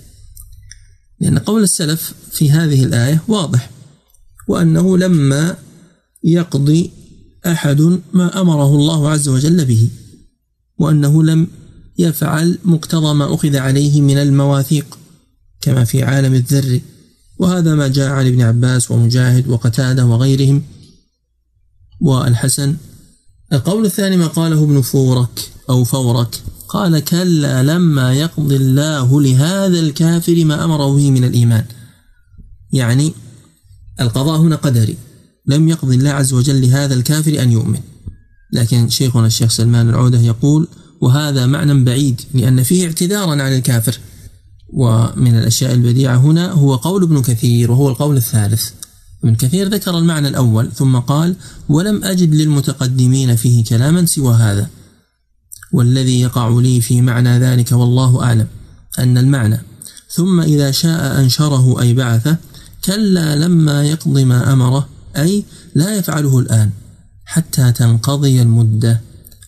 لأن قول السلف في هذه الآية واضح وأنه لما يقضي أحد ما أمره الله عز وجل به وأنه لم يفعل مقتضى ما أخذ عليه من المواثيق كما في عالم الذر. وهذا ما جاء عن ابن عباس ومجاهد وقتادة وغيرهم. والحسن القول الثاني ما قاله ابن فورك أو فورك قال كلا لما يقضي الله لهذا الكافر ما أمره به من الإيمان. يعني القضاء هنا قدري. لم يقضي الله عز وجل لهذا الكافر أن يؤمن. لكن شيخنا الشيخ سلمان العودة يقول وهذا معنى بعيد لأن فيه اعتذارا عن الكافر. ومن الأشياء البديعة هنا هو قول ابن كثير وهو القول الثالث. ابن كثير ذكر المعنى الأول ثم قال ولم أجد للمتقدمين فيه كلاما سوى هذا. والذي يقع لي في معنى ذلك والله أعلم أن المعنى. ثم إذا شاء أنشره أي بعثه كلا لما يقضي ما أمره أي لا يفعله الآن حتى تنقضي المدة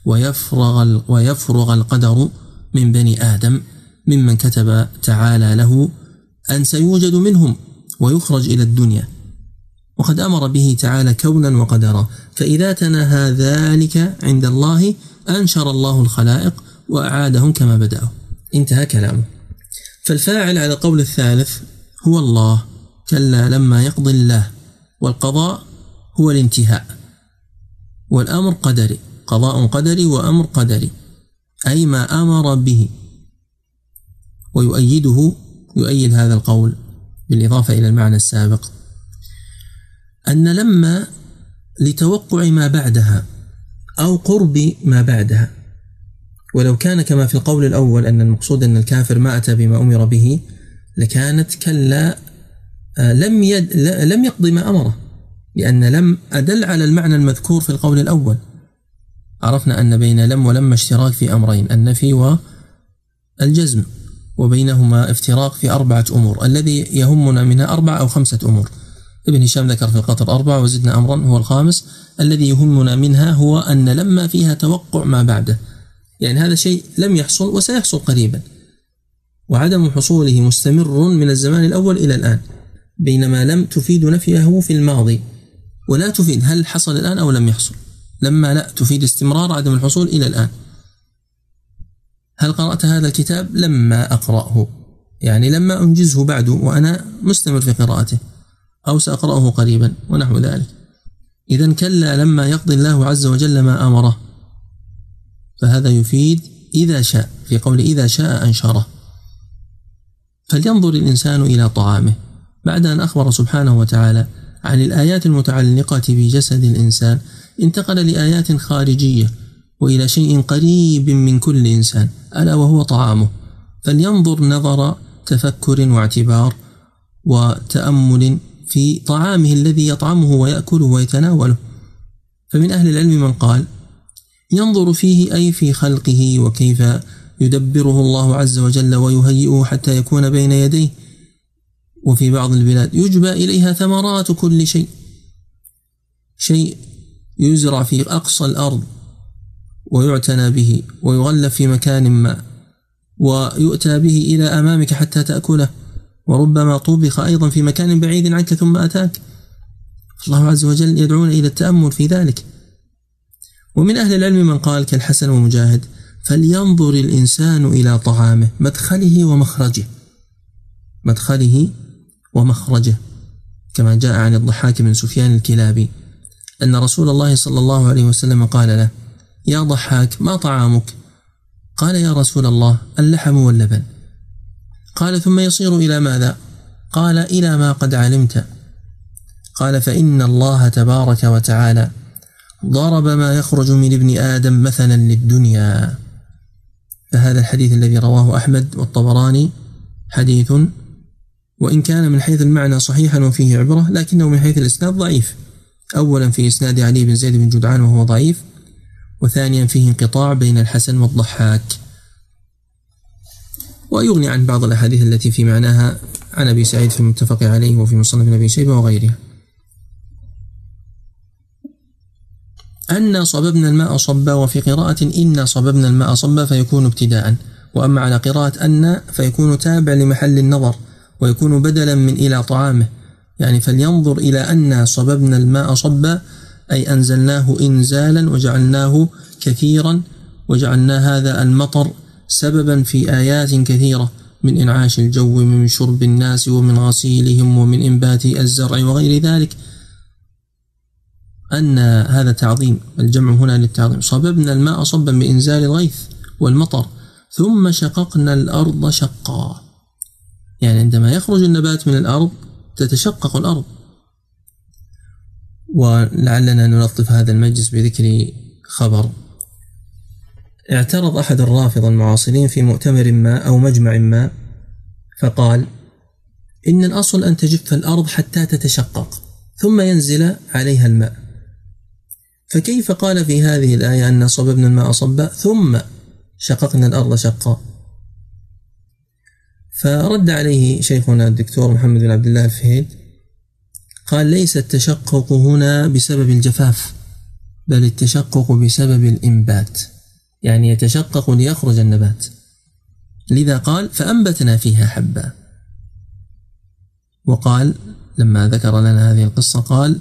ويفرغ ويفرغ القدر من بني آدم ممن كتب تعالى له أن سيوجد منهم ويخرج إلى الدنيا. وقد أمر به تعالى كونا وقدرا. فإذا تناهى ذلك عند الله أنشر الله الخلائق وأعادهم كما بدأوا. انتهى كلامه. فالفاعل على القول الثالث هو الله كلا لما يقضي الله. والقضاء هو الانتهاء والأمر قدري قضاء قدري وأمر قدري أي ما أمر به. ويؤيده يؤيد هذا القول بالإضافة إلى المعنى السابق. أن لما لتوقع ما بعدها أو قرب ما بعدها ولو كان كما في القول الأول أن المقصود أن الكافر ما أتى بما أمر به لكانت كلا لم يد لم يقضي ما أمره لأن لم أدل على المعنى المذكور في القول الأول. عرفنا أن بين لم ولم اشتراك في أمرين النفي والجزم وبينهما افتراق في أربعة أمور. الذي يهمنا منها أربعة أو خمسة أمور. ابن هشام ذكر في القطر أربعة وزدنا أمرا هو الخامس. الذي يهمنا منها هو أن لما فيها توقع ما بعده. يعني هذا شيء لم يحصل وسيحصل قريبا. وعدم حصوله مستمر من الزمان الأول إلى الآن. بينما لم تفيد نفيه في الماضي ولا تفيد هل حصل الآن أو لم يحصل. لما لا تفيد استمرار عدم الحصول إلى الآن. هل قرأت هذا الكتاب؟ لما أقرأه. يعني لما أنجزه بعد وأنا مستمر في قراءته أو سأقرأه قريبا ونحو ذلك. إذا كلا لما يقضي الله عز وجل ما أمره. فهذا يفيد إذا شاء في قول إذا شاء أنشره. فلينظر الإنسان إلى طعامه. بعد أن أخبر سبحانه وتعالى عن الآيات المتعلقة بجسد الإنسان انتقل لآيات خارجية وإلى شيء قريب من كل إنسان ألا وهو طعامه. فلينظر نظر تفكر واعتبار وتأمل في طعامه الذي يطعمه ويأكله ويتناوله. فمن أهل العلم من قال ينظر فيه أي في خلقه وكيف يدبره الله عز وجل ويهيئه حتى يكون بين يديه. وفي بعض البلاد يجبى إليها ثمرات كل شيء. شيء يزرع في أقصى الأرض ويعتنى به ويغلف في مكان ما ويؤتى به إلى أمامك حتى تأكله. وربما طبخ أيضا في مكان بعيد عنك ثم أتاك. الله عز وجل يدعون إلى التأمل في ذلك. ومن أهل العلم من قال كالحسن ومجاهد فلينظر الإنسان إلى طعامه مدخله ومخرجه. مدخله ومخرجه كما جاء عن الضحاك بن سفيان الكلابي أن رسول الله صلى الله عليه وسلم قال له يا ضحاك ما طعامك؟ قال يا رسول الله اللحم واللبن. قال ثم يصير إلى ماذا؟ قال إلى ما قد علمت. قال فإن الله تبارك وتعالى ضرب ما يخرج من ابن آدم مثلا للدنيا. فهذا الحديث الذي رواه أحمد والطبراني حديث وإن كان من حيث المعنى صحيحا وفيه عبرة لكنه من حيث الإسناد ضعيف. أولا في إسناد علي بن زيد بن جدعان وهو ضعيف وثانيا فيه انقطاع بين الحسن والضحاك. ويغني عن بعض الأحاديث التي في معناها عن أبي سعيد في المتفق عليه وفي مصنف أبي شيبة وغيرها أن صببنا الماء صبا وفي قراءة إنا صببنا الماء صبا فيكون ابتداء وأما على قراءة أن فيكون تابع لمحل النظر. ويكون بدلا من إلى طعامه. يعني فلينظر إلى أن صببنا الماء صبا أي أنزلناه إنزالا وجعلناه كثيرا وجعلنا هذا المطر سببا في آيات كثيرة من إنعاش الجو من شرب الناس ومن غسيلهم ومن إنبات الزرع وغير ذلك. أن هذا تعظيم الجمع هنا للتعظيم. صببنا الماء صبا بإنزال الغيث والمطر ثم شققنا الأرض شقا. يعني عندما يخرج النبات من الأرض تتشقق الأرض. ولعلنا نلطف هذا المجلس بذكر خبر. اعترض أحد الرافضة المعاصرين في مؤتمر ما أو مجمع ما فقال إن الأصل أن تجف الأرض حتى تتشقق ثم ينزل عليها الماء. فكيف قال في هذه الآية أن صببنا الماء صبا؟ ثم شققنا الأرض شقا. فرد عليه شيخنا الدكتور محمد بن عبد الله الفهيد قال ليس التشقق هنا بسبب الجفاف بل التشقق بسبب الإنبات. يعني يتشقق ليخرج النبات. لذا قال فأنبتنا فيها حبا. وقال لما ذكر لنا هذه القصة قال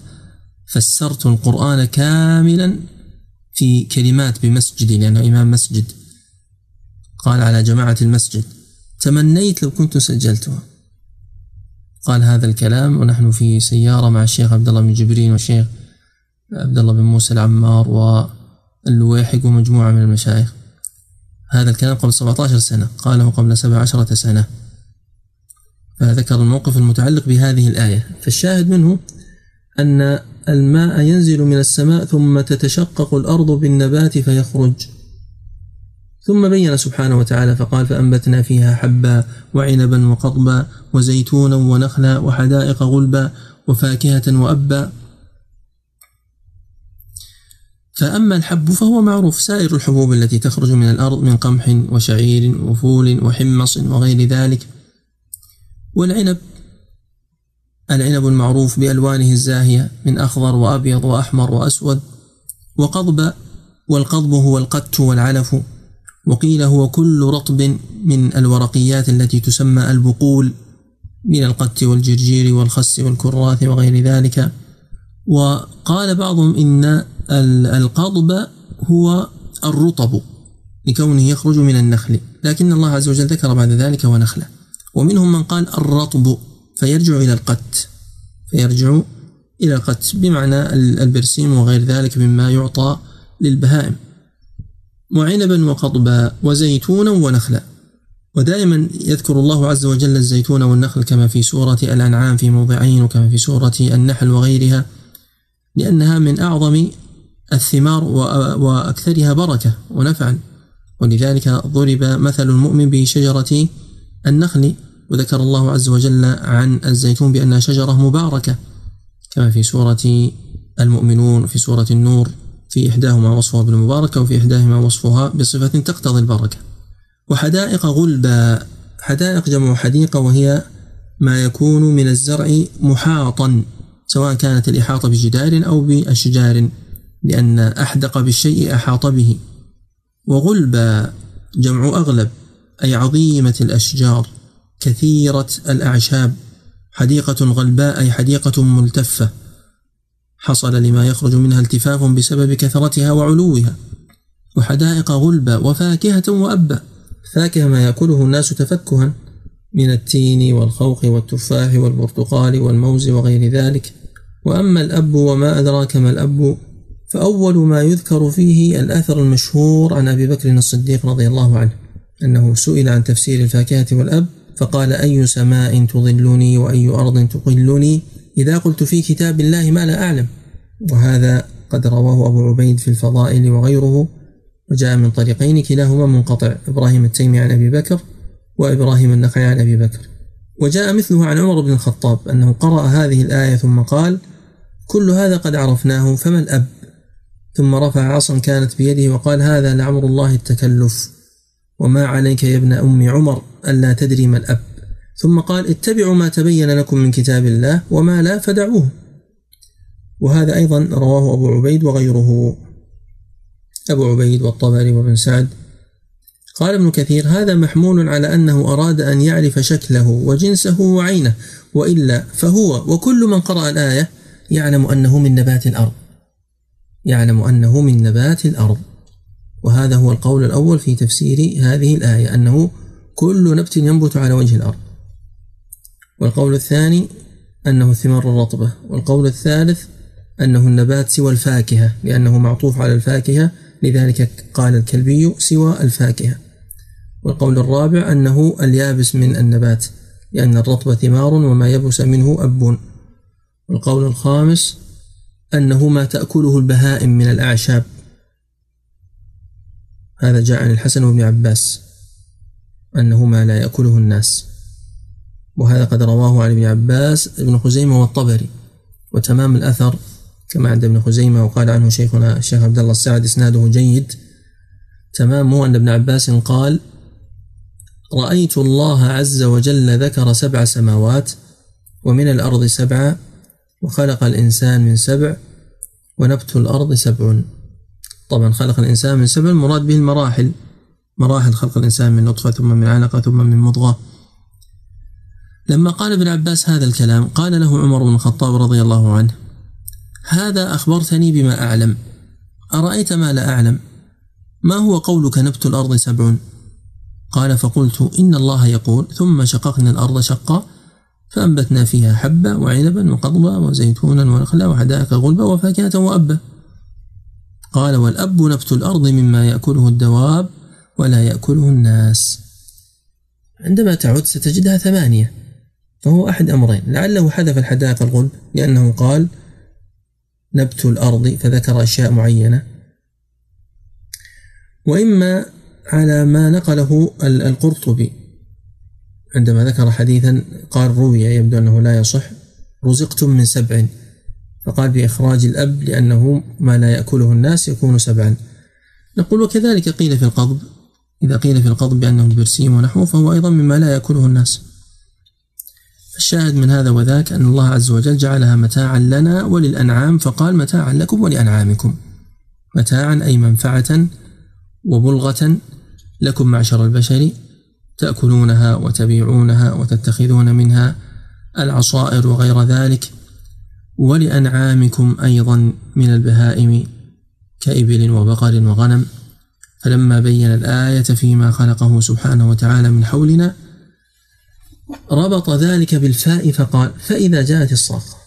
فسرت القرآن كاملا في كلمات بمسجدي لأنه إمام مسجد. قال على جماعة المسجد. تمنيت لو كنت سجلتها. قال هذا الكلام ونحن في سيارة مع الشيخ عبد الله بن جبرين والشيخ عبد الله بن موسى العمار واللويحق ومجموعة من المشايخ. هذا الكلام قبل 17 سنة قاله قبل 17 سنة. فذكر الموقف المتعلق بهذه الآية. فالشاهد منه أن الماء ينزل من السماء ثم تتشقق الأرض بالنبات فيخرج. ثم بين سبحانه وتعالى فقال فأنبتنا فيها حبا وعنبا وقضبا وزيتونا ونخلا وحدائق غلبا وفاكهة وأبا. فأما الحب فهو معروف سائر الحبوب التي تخرج من الأرض من قمح وشعير وفول وحمص وغير ذلك. والعنب العنب المعروف بألوانه الزاهية من أخضر وأبيض وأحمر وأسود. وقضب والقضب هو القت والعلف. وقيل هو كل رطب من الورقيات التي تسمى البقول من القت والجرجير والخس والكراث وغير ذلك. وقال بعضهم إن القضب هو الرطب لكونه يخرج من النخل لكن الله عز وجل ذكر بعد ذلك ونخله. ومنهم من قال الرطب فيرجع إلى القت فيرجع إلى القت بمعنى البرسيم وغير ذلك مما يعطى للبهائم. وعنبا وقضبا وزيتونا ونخلا. ودائما يذكر الله عز وجل الزيتون والنخل كما في سورة الأنعام في موضعين وكما في سورة النحل وغيرها لأنها من أعظم الثمار وأكثرها بركة ونفعا. ولذلك ضرب مثل المؤمن بشجرة النخل وذكر الله عز وجل عن الزيتون بأنها شجرة مباركة كما في سورة المؤمنون في سورة النور. في إحداهما وصفها بالمباركة وفي إحداهما وصفها بصفة تقتضي البركة. وحدائق غلبا حدائق جمع حديقة وهي ما يكون من الزرع محاطا سواء كانت الإحاطة بجدار أو بأشجار لأن أحدق بالشيء أحاط به. وغلبا جمع أغلب أي عظيمة الأشجار كثيرة الأعشاب حديقة غلباء أي حديقة ملتفة. حصل لما يخرج منها التفاف بسبب كثرتها وعلوها وحدائق غلبا وفاكهة وأبا فاكهة ما يأكله الناس تفكها من التين والخوخ والتفاح والبرتقال والموز وغير ذلك. وأما الأب وما أدراك ما الأب فأول ما يذكر فيه الأثر المشهور عن أبي بكر الصديق رضي الله عنه أنه سئل عن تفسير الفاكهة والأب فقال أي سماء تظلني وأي أرض تقلني؟ إذا قلت في كتاب الله ما لا أعلم. وهذا قد رواه أبو عبيد في الفضائل وغيره وجاء من طريقين كلاهما منقطع. إبراهيم التيمي عن أبي بكر وإبراهيم النخعي عن أبي بكر. وجاء مثله عن عمر بن الخطاب أنه قرأ هذه الآية ثم قال كل هذا قد عرفناه فما الأب ثم رفع عصا كانت بيده وقال هذا لعمر الله التكلف وما عليك يا ابن أم عمر ألا تدري ما الأب ثم قال اتبعوا ما تبين لكم من كتاب الله وما لا فدعوه. وهذا أيضا رواه أبو عبيد وغيره. أبو عبيد والطبري وابن سعد. قال ابن كثير هذا محمول على أنه أراد أن يعرف شكله وجنسه وعينه وإلا فهو وكل من قرأ الآية يعلم أنه من نبات الأرض. يعلم أنه من نبات الأرض. وهذا هو القول الأول في تفسير هذه الآية أنه كل نبت ينبت على وجه الأرض. والقول الثاني أنه الثمار الرطبة والقول الثالث أنه النبات سوى الفاكهة لأنه معطوف على الفاكهة لذلك قال الكلبي سوى الفاكهة. والقول الرابع أنه اليابس من النبات لأن الرطب ثمار وما يبس منه أب. والقول الخامس أنه ما تأكله البهائم من الأعشاب. هذا جاء عن الحسن وابن عباس أنه ما لا يأكله الناس. وهذا قد رواه عن ابن عباس ابن خزيمة والطبري. وتمام الأثر كما عند ابن خزيمة وقال عنه شيخنا الشيخ عبد الله السعد إسناده جيد. تمامه أن ابن عباس قال رأيت الله عز وجل ذكر سبع سماوات ومن الأرض سبعة وخلق الإنسان من سبع ونبت الأرض سبع. طبعا خلق الإنسان من سبع المراد به المراحل. مراحل خلق الإنسان من نطفة ثم من علقة ثم من مضغة. لما قال ابن عباس هذا الكلام قال له عمر بن الخطاب رضي الله عنه هذا أخبرتني بما أعلم. أرأيت ما لا أعلم؟ ما هو قولك نبت الأرض سبع قال فقلت إن الله يقول ثم شققنا الأرض شقا فأنبتنا فيها حبة وعنبا وقضبا وزيتونا ونخلا وحدائق غلبا وفاكهة وأبا. قال والأب نبت الأرض مما يأكله الدواب ولا يأكله الناس. عندما تعد ستجدها ثمانية. فهو أحد أمرين. لعله حذف الحدائق الغلب لأنه قال نبت الأرض فذكر أشياء معينة. وإما على ما نقله القرطبي. عندما ذكر حديثا قال روي يبدو أنه لا يصح. رزقتم من سبع. فقال بإخراج الأب لأنه ما لا يأكله الناس يكون سبعا. نقول وكذلك قيل في القضب. إذا قيل في القضب بأنه البرسيم ونحوه فهو أيضا مما لا يأكله الناس. الشاهد من هذا وذاك أن الله عز وجل جعلها متاعا لنا وللأنعام فقال متاعا لكم ولأنعامكم. متاعا أي منفعة وبلغة لكم معشر البشر تأكلونها وتبيعونها وتتخذون منها العصائر وغير ذلك ولأنعامكم أيضا من البهائم كإبل وبقر وغنم. فلما بين الآية فيما خلقه سبحانه وتعالى من حولنا ربط ذلك بالفاء فقال فإذا جاءت الصاخة.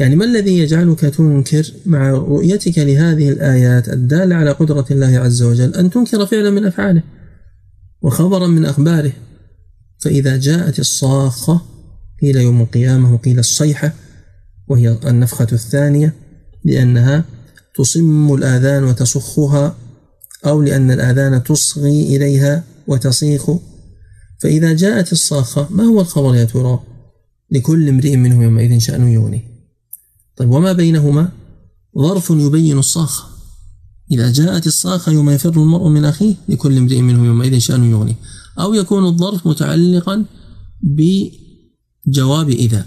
يعني ما الذي يجعلك تنكر مع رؤيتك لهذه الآيات الدالة على قدرة الله عز وجل؟ أن تنكر فعلا من أفعاله وخبرا من أخباره. فإذا جاءت الصاخة قيل يوم القيامة وقيل الصيحة وهي النفخة الثانية لأنها تصم الآذان وتصخها أو لأن الآذان تصغي إليها وتصيخ فإذا جاءت الصاخة ما هو الخبر يا ترى؟ لكل امرئ منهم يومئذ شأن يغني طيب وما بينهما؟ ظرف يبين الصاخة. إذا جاءت الصاخة يوم يفر المرء من أخيه لكل امرئ منهم يومئذ شأن يغني أو يكون الظرف متعلقا بجواب إذا.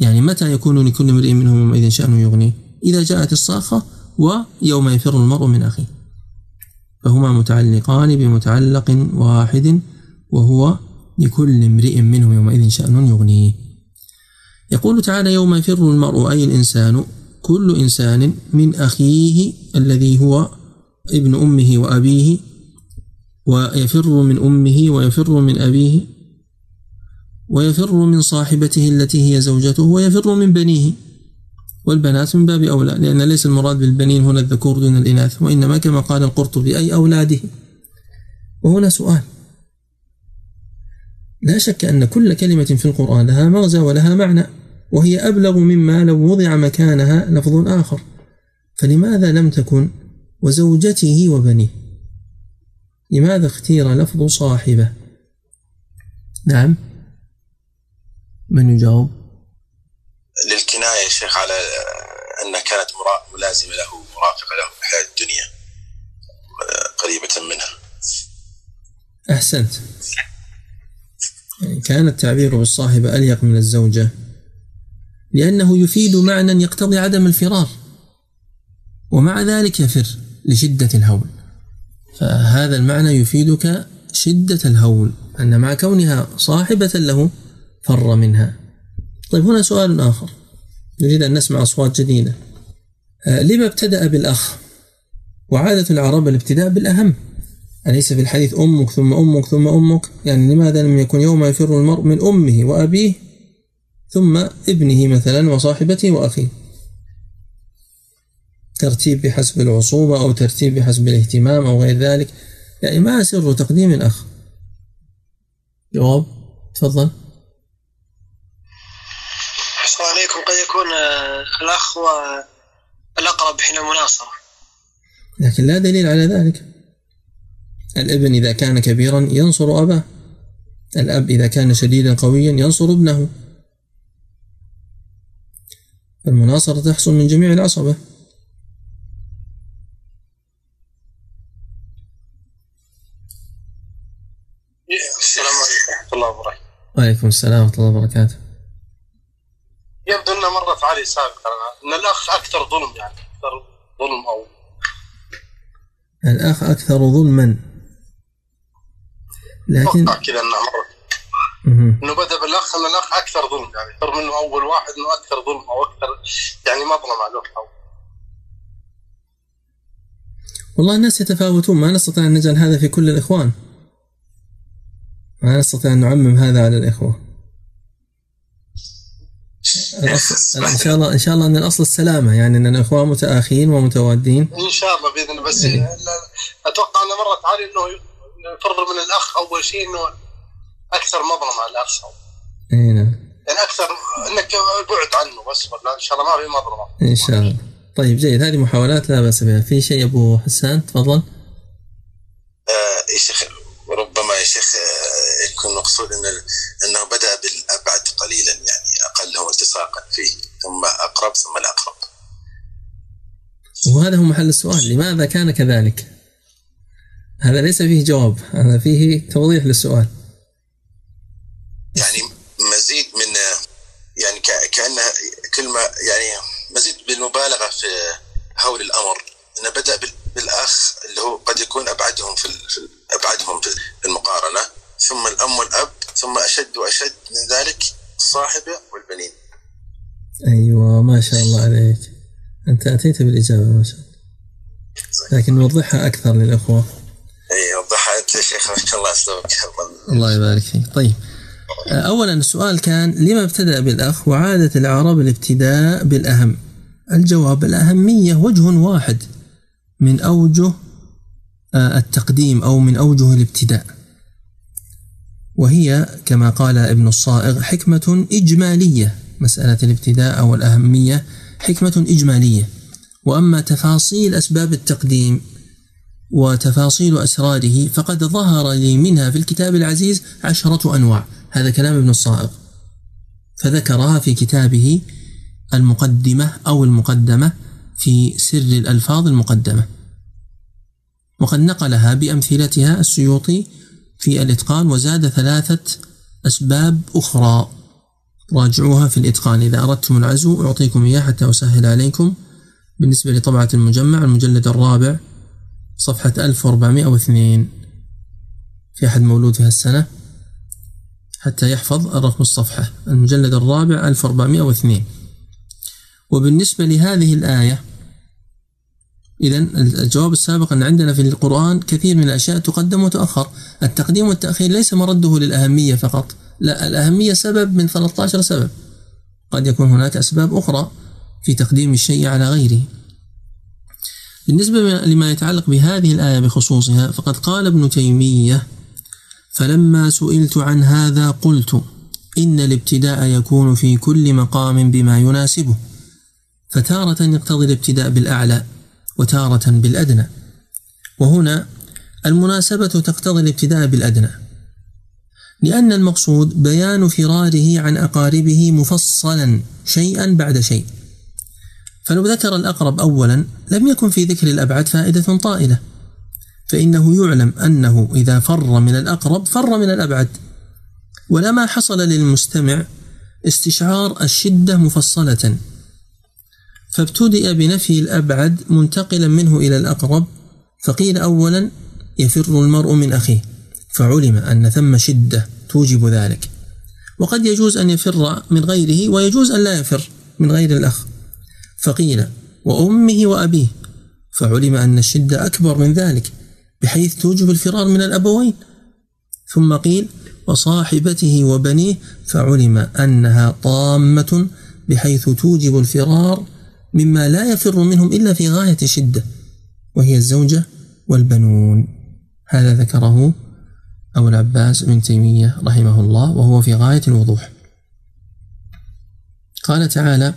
يعني متى يكون لكل امرئ منهم يومئذ شأن يغني إذا جاءت الصاخة ويوم يفر المرء من أخيه. فهما متعلقان بمتعلق واحد وهو لكل امرئ منهم يومئذ شأن يغنيه. يقول تعالى يوم يفر المرء أي الإنسان كل إنسان من أخيه الذي هو ابن أمه وأبيه ويفر من أمه ويفر من أبيه ويفر من صاحبته التي هي زوجته ويفر من بنيه. والبنات من باب أولى لأن ليس المراد بالبنين هنا الذكور دون الإناث وإنما كما قال القرطبي أي أولاده. وهنا سؤال لا شك أن كل كلمة في القرآن لها مغزى ولها معنى وهي أبلغ مما لو وضع مكانها لفظ آخر. فلماذا لم تكن وزوجته وبنيه؟ لماذا اختير لفظ صاحبة؟ نعم. من يجاوب؟ للكناية يا شيخ على أنها كانت ملازمة له مرافقة له في الحياة الدنيا قريبة منها. أحسنت. كان التعبير بالصاحبة أليق من الزوجة لأنه يفيد معنى يقتضي عدم الفرار ومع ذلك يفر لشدة الهول. فهذا المعنى يفيدك شدة الهول أن مع كونها صاحبة له فر منها. طيب هنا سؤال آخر. نريد أن نسمع أصوات جديدة. آه لما ابتدأ بالأخ؟ وعادة العرب الابتداء بالأهم. أليس في الحديث أمك ثم أمك ثم أمك؟ يعني لماذا لم يكن يوم يفر المرء من أمه وأبيه ثم ابنه مثلا وصاحبته وأخيه؟ ترتيب بحسب العصوبة أو ترتيب بحسب الاهتمام أو غير ذلك. يعني ما سر تقديم الأخ؟ جواب؟ تفضل. السلام عليكم. قد يكون الأخ الأقرب حين المناصرة. لكن لا دليل على ذلك. الابن إذا كان كبيرا ينصر أباه. الأب إذا كان شديدا قويا ينصر ابنه. المناصرة تحصل من جميع العصبة. السلام عليكم ورحمة الله وبركاته. وعليكم السلام ورحمة الله وبركاته. يبدو أن مرت علي سابقا أن الأخ أكثر ظلم يعني أكثر ظلم أو الأخ أكثر ظلما. لكن أتوقع كذا أنها مرت مهم. إنه بدأ بالاخ ان الأخ أكثر ظلم يعني. رغم إنه أول واحد إنه أكثر ظلم أو أكثر يعني مظلمه أو والله الناس يتفاوتون. ما نستطيع أن نجعل هذا في كل الإخوان. ما نستطيع أن نعمم هذا على الإخوة. الأصل إن شاء الله إن شاء الله أن الأصل السلامة. يعني أن الإخوان متآخين ومتوادين. إن شاء الله بإذن بس إيه. أتوقع إنه مرت علي إنه يفر من الأخ أول شيء إنه أكثر مظلمه على الاخ أي نعم. يعني أكثر إنك البعد عنه بس ولا إن شاء الله ما في مظلمه إن شاء الله. طيب جيد. هذه محاولات لا بأس بها. في شيء أبو حسان؟ تفضل. آه، يا شيخ ربما يا شيخ آه، يكون مقصود إن إنه بدأ بالأبعد قليلا يعني اقلهم التصاقا فيه ثم أقرب ثم الاقرب وهذا هو محل السؤال. لماذا كان كذلك؟ هذا ليس فيه جواب هذا فيه توضيح للسؤال. يعني مزيد من يعني ك- كانها كلمة يعني مزيد بالمبالغة في هول الأمر. إنه بدأ بال- بالأخ اللي هو قد يكون أبعدهم في ال- في ال- أبعدهم في المقارنة. ثم الأم والأب ثم أشد وأشد من ذلك الصاحبه والبنين. أيوة ما شاء الله عليك. أنت أتيت بالإجابة ما شاء الله. لكن نوضحها أكثر للأخوة. اي يا شيخ الله اسلوبك الله يبارك فيك. طيب. أولا السؤال كان لما ابتدأ بالأخ وعادة العرب الابتداء بالأهم؟ الجواب الأهمية وجه واحد من أوجه آه، التقديم أو من أوجه الابتداء. وهي كما قال ابن الصائغ حكمة إجمالية. مسألة الابتداء أو الأهمية حكمة إجمالية. وأما تفاصيل أسباب التقديم وتفاصيل أسراره فقد ظهر لي منها في الكتاب العزيز عشرة أنواع. هذا كلام ابن الصائغ. فذكرها في كتابه المقدمة أو المقدمة في سر الألفاظ المقدمة. وقد نقلها بأمثلتها السيوطي في الإتقان وزاد ثلاثة أسباب أخرى. راجعوها في الإتقان. إذا أردتم العزو أعطيكم إياه حتى أسهل عليكم. بالنسبة لطبعة المجمع المجلد الرابع صفحة 1402 في أحد مولود في هالسنة. حتى يحفظ الرقم الصفحة. المجلد الرابع 1402 وبالنسبة لهذه الآية إذا الجواب السابق أن عندنا في القرآن كثير من الأشياء تقدم وتؤخر التقديم والتأخير ليس مرده للأهمية فقط. لا الأهمية سبب من 13 سبب. قد يكون هناك أسباب أخرى في تقديم الشيء على غيره. بالنسبة لما يتعلق بهذه الآية بخصوصها فقد قال ابن تيمية فلما سئلت عن هذا قلت إن الابتداء يكون في كل مقام بما يناسبه فتارة يقتضي الابتداء بالأعلى وتارة بالأدنى. وهنا المناسبة تقتضي الابتداء بالأدنى لأن المقصود بيان فراره عن أقاربه مفصلا شيئا بعد شيء. فلو ذكر الأقرب أولا لم يكن في ذكر الأبعد فائدة طائلة فإنه يعلم أنه إذا فر من الأقرب فر من الأبعد. ولما حصل للمستمع استشعار الشدة مفصلة. فابتدأ بنفي الأبعد منتقلا منه إلى الأقرب فقيل أولا يفر المرء من أخيه فعلم أن ثم شدة توجب ذلك. وقد يجوز أن يفر من غيره ويجوز أن لا يفر من غير الأخ. فقيل وأمه وأبيه. فعلم أن الشدة أكبر من ذلك بحيث توجب الفرار من الأبوين. ثم قيل وصاحبته وبنيه فعلم أنها طامة بحيث توجب الفرار مما لا يفر منهم إلا في غاية الشدة وهي الزوجة والبنون. هذا ذكره أبو العباس بن تيمية رحمه الله وهو في غاية الوضوح. قال تعالى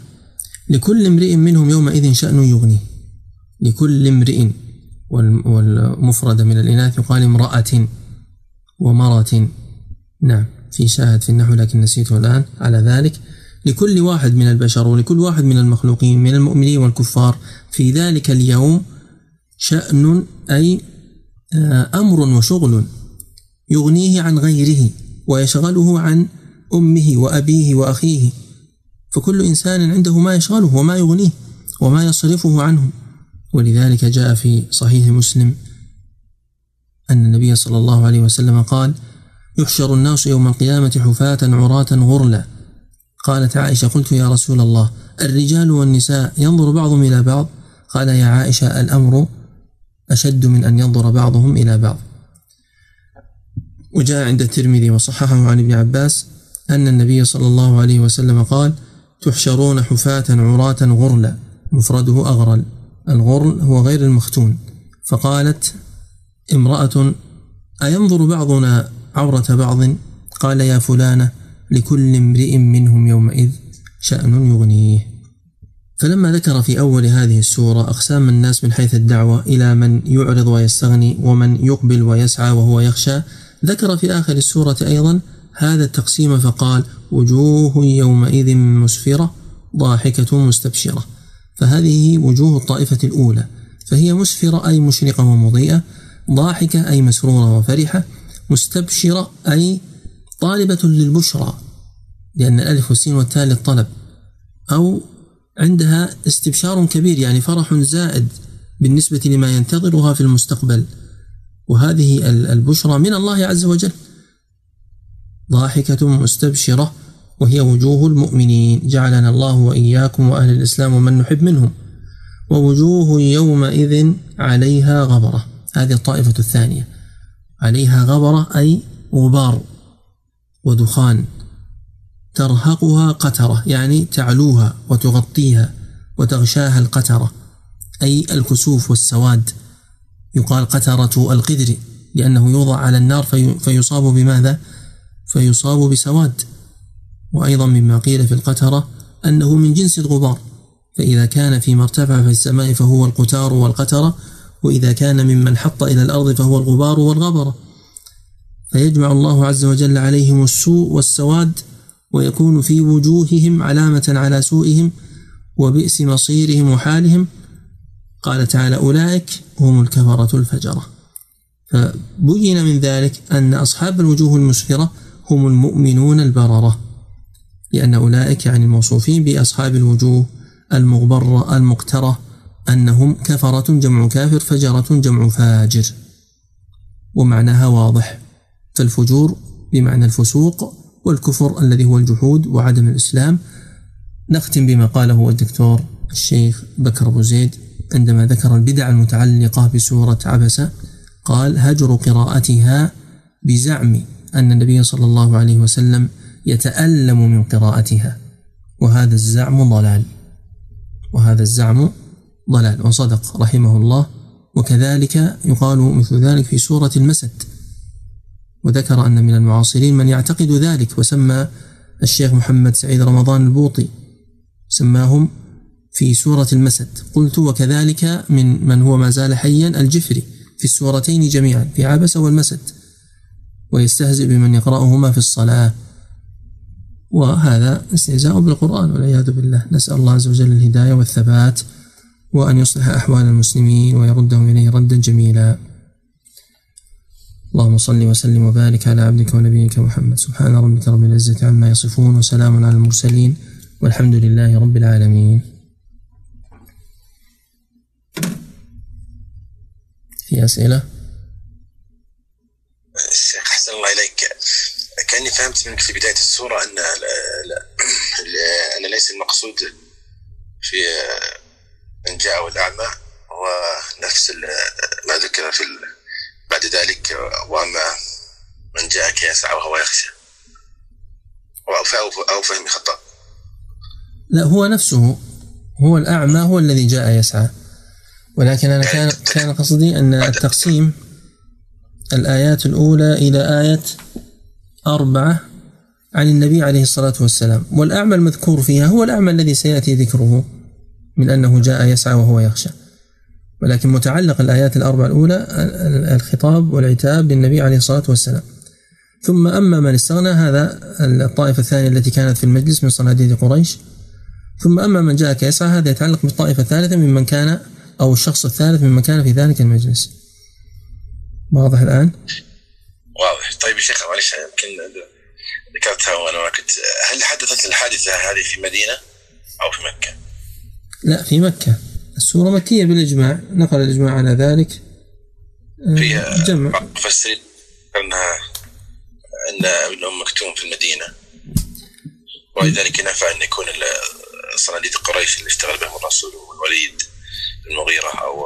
لكل امرئ منهم يومئذ شأن يغنيه لكل امرئ والمفرد من الإناث يقال امرأة ومرة. نعم في شاهد في النحو لكن نسيته الآن. على ذلك لكل واحد من البشر ولكل واحد من المخلوقين من المؤمنين والكفار في ذلك اليوم شأن أي آه، أمر وشغل يغنيه عن غيره ويشغله عن أمه وأبيه وأخيه. فكل إنسان عنده ما يشغله وما يغنيه وما يصرفه عنه. ولذلك جاء في صحيح مسلم أن النبي صلى الله عليه وسلم قال يحشر الناس يوم القيامة حفاة عراة غرلا. قالت عائشة قلت يا رسول الله الرجال والنساء ينظر بعضهم إلى بعض؟ قال يا عائشة الأمر أشد من أن ينظر بعضهم إلى بعض. وجاء عند الترمذي وصححه عن ابن عباس أن النبي صلى الله عليه وسلم قال تحشرون حفاة عراة غرلا مفرده أغرل. الغرل هو غير المختون. فقالت امرأة أينظر بعضنا عورة بعض؟ قال يا فلانة لكل امرئ منهم يومئذ شأن يغنيه. فلما ذكر في أول هذه السورة أقسام الناس من حيث الدعوة إلى من يعرض ويستغني ومن يقبل ويسعى وهو يخشى ذكر في آخر السورة أيضا هذا التقسيم فقال وجوه يومئذ مسفرة ضاحكة مستبشرة. فهذه وجوه الطائفة الأولى. فهي مسفرة أي مشرقة ومضيئة ضاحكة أي مسرورة وفرحة مستبشرة أي طالبة للبشرى لأن الألف والسين والتاء للطلب أو عندها استبشار كبير يعني فرح زائد بالنسبة لما ينتظرها في المستقبل. وهذه البشرى من الله عز وجل. ضاحكة مستبشرة وهي وجوه المؤمنين. جعلنا الله وإياكم وأهل الإسلام ومن نحب منهم. ووجوه يومئذ عليها غبرة. هذه الطائفة الثانية. عليها غبرة أي غبار ودخان. ترهقها قترة يعني تعلوها وتغطيها وتغشاها القترة. أي الكسوف والسواد. يقال قترة القدر لأنه يوضع على النار في فيصاب بماذا؟ فيصاب بسواد. وأيضا مما قيل في القترة أنه من جنس الغبار فإذا كان فيما ارتفع في السماء فهو القتار والقترة وإذا كان ممن حط إلى الأرض فهو الغبار والغبرة. فيجمع الله عز وجل عليهم السوء والسواد ويكون في وجوههم علامة على سوءهم وبئس مصيرهم وحالهم. قال تعالى أولئك هم الكفرة الفجرة. فبين من ذلك أن أصحاب الوجوه المسفرة هم المؤمنون البررة لأن أولئك يعني الموصوفين بأصحاب الوجوه المغبرة المقترة أنهم كفرة جمع كافر فجرة جمع فاجر. ومعناها واضح فالفجور بمعنى الفسوق والكفر الذي هو الجحود وعدم الإسلام. نختم بما قاله الدكتور الشيخ بكر أبو زيد عندما ذكر البدع المتعلقة بسورة عبسة قال هجر قراءتها بزعم أن النبي صلى الله عليه وسلم يتألم من قراءتها. وهذا الزعم ضلال. وهذا الزعم ضلال. وصدق رحمه الله. وكذلك يقال مثل ذلك في سورة المسد. وذكر أن من المعاصرين من يعتقد ذلك وسمى الشيخ محمد سعيد رمضان البوطي. سماهم في سورة المسد. قلت وكذلك من من هو ما زال حيا؟ الجفري. في السورتين جميعا في عبس والمسد. ويستهزئ بمن يقرأهما في الصلاة. وهذا استهزاء بالقرآن والعياذ بالله. نسأل الله عز وجل الهداية والثبات وأن يصلح أحوال المسلمين ويردهم إليه ردا جميلا. اللهم صل وسلم وبارك على عبدك ونبيك محمد. سبحان ربك رب العزة عما يصفون وسلام على المرسلين والحمد لله رب العالمين. في أسئلة؟ الشيخ أحسن الله إليك كأني فهمت منك في بداية السورة أن لا لا أن ليس المقصود في من جاء الأعمى هو نفس ما ذكر في بعد ذلك وأما من جاءك يسعى وهو يخشى. أو فهم خطأ. لا هو نفسه هو الأعمى هو الذي جاء يسعى. ولكن أنا كان كان قصدي أن التقسيم الآيات الأولى إلى آية أربعة عن النبي عليه الصلاة والسلام. والأعمى المذكور فيها هو الأعمى الذي سيأتي ذكره من أنه جاء يسعى وهو يخشى. ولكن متعلق الآيات الأربع الأولى الخطاب والعتاب للنبي عليه الصلاة والسلام. ثم أما من استغنى هذا الطائفة الثانية التي كانت في المجلس من صناديد قريش. ثم أما من جاءك يسعى هذا يتعلق بالطائفة الثالثة ممن كان أو الشخص الثالث ممن كان في ذلك المجلس. واضح الآن؟ واضح طيب يا شيخ معلش يمكن ذكرتها وأنا ما كنت هل حدثت الحادثة هذه في مدينة أو في مكة؟ لا في مكة. السورة مكية بالإجماع. نقل الإجماع على ذلك. آه، فيها جمع. مفسرين أنها أن ابن أم مكتوم في المدينة. ولذلك نفع أن يكون صناديد قريش اللي اشتغل بهم الرسول والوليد المغيرة أو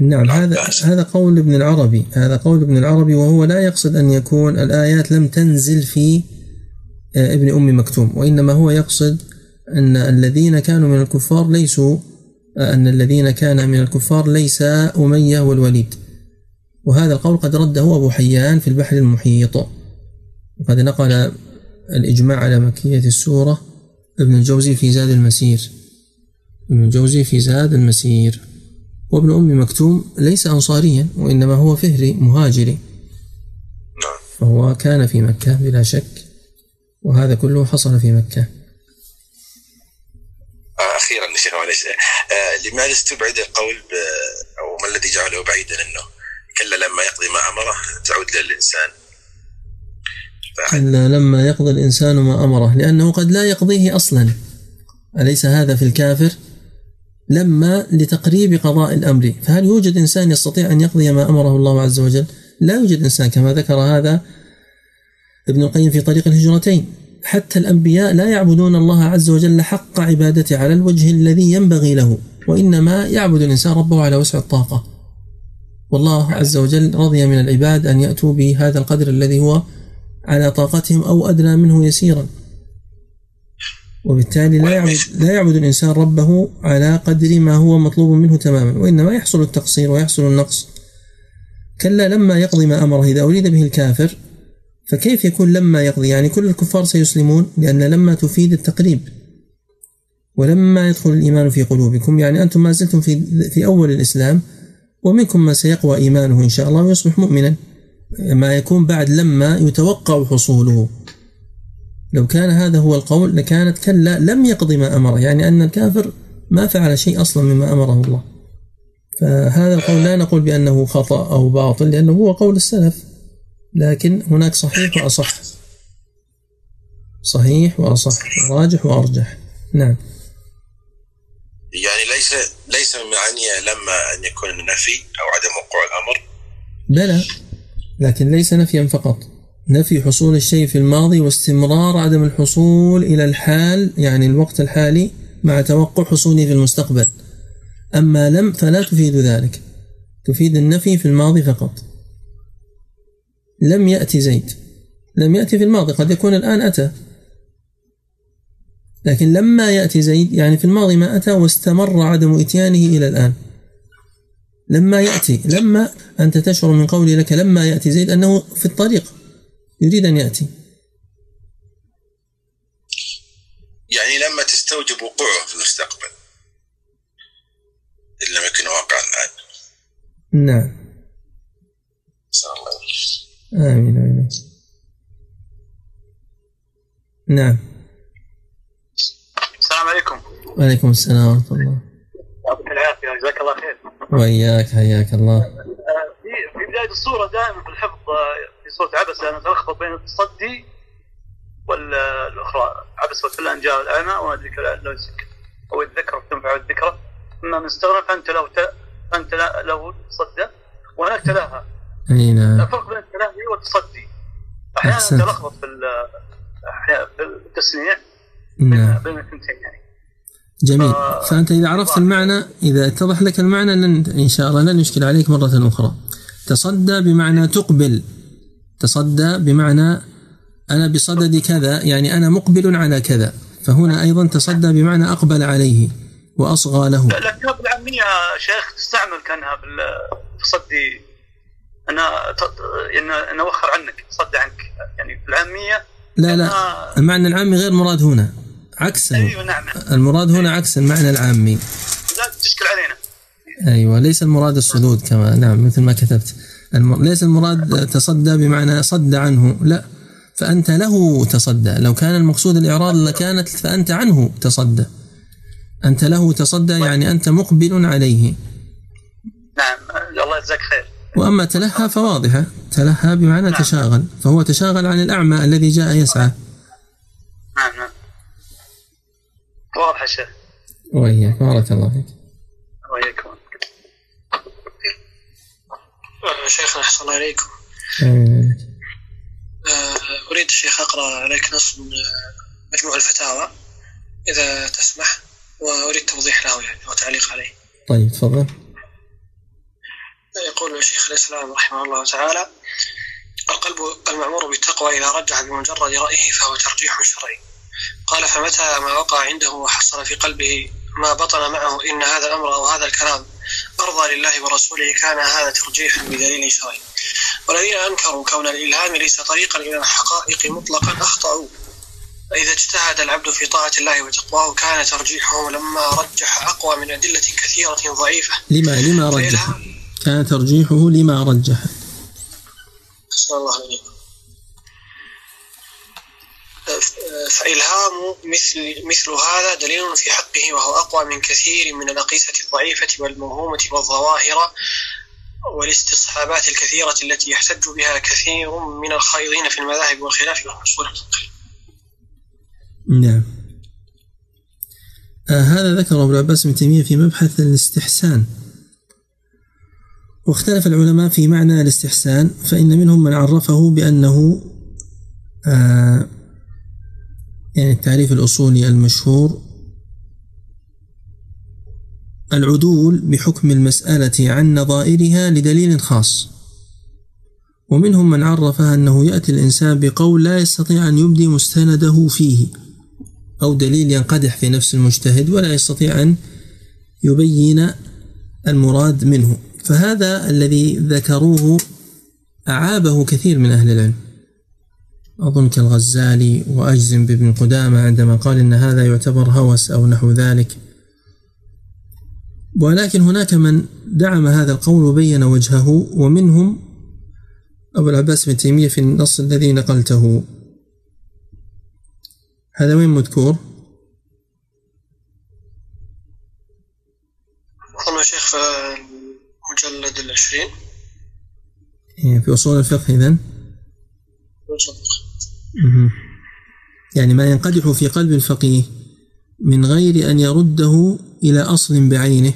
نعم هذا هذا قول ابن العربي هذا قول ابن العربي وهو لا يقصد أن يكون الآيات لم تنزل في آه، ابن أم مكتوم وإنما هو يقصد أن الذين كانوا من الكفار ليسوا أن الذين كان من الكفار ليس أمية والوليد. وهذا القول قد رده أبو حيان في البحر المحيط. وقد نقل الإجماع على مكية السورة ابن الجوزي في زاد المسير. ابن الجوزي في زاد المسير. وابن أم مكتوم ليس أنصاريا وإنما هو فهري مهاجري. فهو كان في مكة بلا شك وهذا كله حصل في مكة. أخيرا شيخ معلش آه لماذا استبعد القول أو ما الذي جعله بعيدا أنه كلا لما يقضي ما أمره تعود للإنسان؟ كلا لما يقضي الإنسان ما أمره لأنه قد لا يقضيه أصلا. أليس هذا في الكافر؟ لما لتقريب قضاء الأمر. فهل يوجد إنسان يستطيع أن يقضي ما أمره الله عز وجل؟ لا يوجد إنسان كما ذكر هذا ابن القيم في طريق الهجرتين. حتى الأنبياء لا يعبدون الله عز وجل حق عبادته على الوجه الذي ينبغي له وإنما يعبد الإنسان ربه على وسع الطاقة. والله عز وجل رضي من العباد أن يأتوا بهذا القدر الذي هو على طاقتهم أو أدنى منه يسيرا. وبالتالي لا يعبد, لا يعبد الإنسان ربه على قدر ما هو مطلوب منه تماما وإنما يحصل التقصير ويحصل النقص. كلا لما يقضي ما أمره إذا أريد به الكافر فكيف يكون لما يقضي؟ يعني كل الكفار سيسلمون لأن لما تفيد التقريب. ولما يدخل الإيمان في قلوبكم يعني أنتم ما زلتم في, في أول الإسلام ومنكم من سيقوى إيمانه إن شاء الله ويصبح مؤمنا. ما يكون بعد لما يتوقع حصوله. لو كان هذا هو القول لكانت كلا لم يقضي ما أمره يعني أن الكافر ما فعل شيء أصلا مما أمره الله. فهذا القول لا نقول بأنه خطأ أو باطل لأنه هو قول السلف. لكن هناك صحيح وأصح. صحيح وأصح. راجح وأرجح. نعم. يعني ليس ليس معنية لما أن يكون النفي أو عدم وقوع الأمر. بلى. لكن ليس نفيا فقط. نفي حصول الشيء في الماضي واستمرار عدم الحصول إلى الحال يعني الوقت الحالي مع توقع حصوله في المستقبل. أما لم فلا تفيد ذلك. تفيد النفي في الماضي فقط. لم يأتي زيد. لم يأتي في الماضي قد يكون الآن أتى. لكن لما يأتي زيد يعني في الماضي ما أتى واستمر عدم إتيانه إلى الآن. لما يأتي لما أنت تشعر من قولي لك لما يأتي زيد أنه في الطريق. يريد أن يأتي. يعني لما تستوجب وقوعه في المستقبل إن لم يكن واقعا الآن. نعم. الله آمين آمين. نعم. السلام عليكم. وعليكم السلام ورحمة الله. يعطيك العافية. جزاك الله خير. وإياك حياك الله. آه، في في بداية الصورة دائما في الحفظ آه، صورة عبس أنا أتلخبط بين التصدي والأخرى عبس وتولى أن جاء الأعمى وما أدري لو أو الذكر تنفع الذكرى أما من استغنى فأنت له فأنت له تصدى وهناك تلاها. أي نعم الفرق بين التلاهي والتصدي. أحيانا تلخبط في في التسميع نعم. بين الثنتين يعني. جميل. فأنت إذا عرفت المعنى إذا اتضح لك المعنى لن إن شاء الله لن يشكل عليك مرة أخرى. تصدى بمعنى تقبل. تصدى بمعنى أنا بصدد كذا يعني أنا مقبل على كذا فهنا أيضا تصدى بمعنى أقبل عليه وأصغى له. الألفاظ العامية شيخ تستعمل كأنها في التصدي أنا أن أوخر عنك تصدى عنك يعني في العامية. لا لا المعنى العامي غير مراد هنا عكسه أيوة نعم. المراد هنا عكس المعنى العامي. لا تشكل علينا. أيوة ليس المراد الصدود كما نعم مثل ما كتبت. ليس المراد تصدى بمعنى صد عنه لا. فأنت له تصدى. لو كان المقصود الإعراض لكانت فأنت عنه تصدى. أنت له تصدى يعني أنت مقبل عليه. نعم. الله يجزاك خير. وأما تلهى فواضحة. تلهى بمعنى نعم. تشاغل. فهو تشاغل عن الأعمى الذي جاء يسعى. نعم نعم. واضح يا شيخ. وإياك. بارك الله فيك. وإياكم. شيخنا أحسن الله إليكم. آه، أريد الشيخ أقرأ عليك نص من مجموع الفتاوى إذا تسمح وأريد توضيح له يعني وتعليق عليه. طيب تفضل. يقول شيخ الإسلام رحمه الله تعالى القلب المأمور بالتقوى إذا رجح بمجرد رأيه فهو ترجيح شرعي. قال فمتى ما وقع عنده وحصل في قلبه ما بطن معه إن هذا الأمر أو هذا الكلام أرضى لله ورسوله كان هذا ترجيحا بدليل شرعي. والذين أنكروا كون الإلهام ليس طريقا إلى الحقائق مطلقا أخطأوا. فإذا اجتهد العبد في طاعة الله وتقواه كان ترجيحه لما رجح أقوى من أدلة كثيرة ضعيفة. لما لما رجح؟ كان ترجيحه لما رجح. صلى الله عليه فإلهام مثل مثل هذا دليل في حقه وهو أقوى من كثير من الأقيسة الضعيفة والموهومة والظواهر والاستصحابات الكثيرة التي يحتج بها كثير من الخائضين في المذاهب والخلاف والأصول نعم. آه هذا ذكره ابن العباس بن تيمية في مبحث الاستحسان. واختلف العلماء في معنى الاستحسان فإن منهم من عرفه بأنه آه يعني التعريف الأصولي المشهور العدول بحكم المسألة عن نظائرها لدليل خاص. ومنهم من عرفها أنه يأتي الإنسان بقول لا يستطيع أن يبدي مستنده فيه أو دليل ينقدح في نفس المجتهد ولا يستطيع أن يبين المراد منه. فهذا الذي ذكروه أعابه كثير من أهل العلم. أظن كالغزالي وأجزم بابن قدامة عندما قال إن هذا يعتبر هوس أو نحو ذلك ولكن هناك من دعم هذا القول وبين وجهه ومنهم أبو العباس بن تيمية في النص الذي نقلته هذا وين مذكور؟ أظن شيخ في المجلد العشرين إيه، في أصول الفقه إذن؟ يعني ما ينقدح في قلب الفقيه من غير أن يرده إلى أصل بعينه.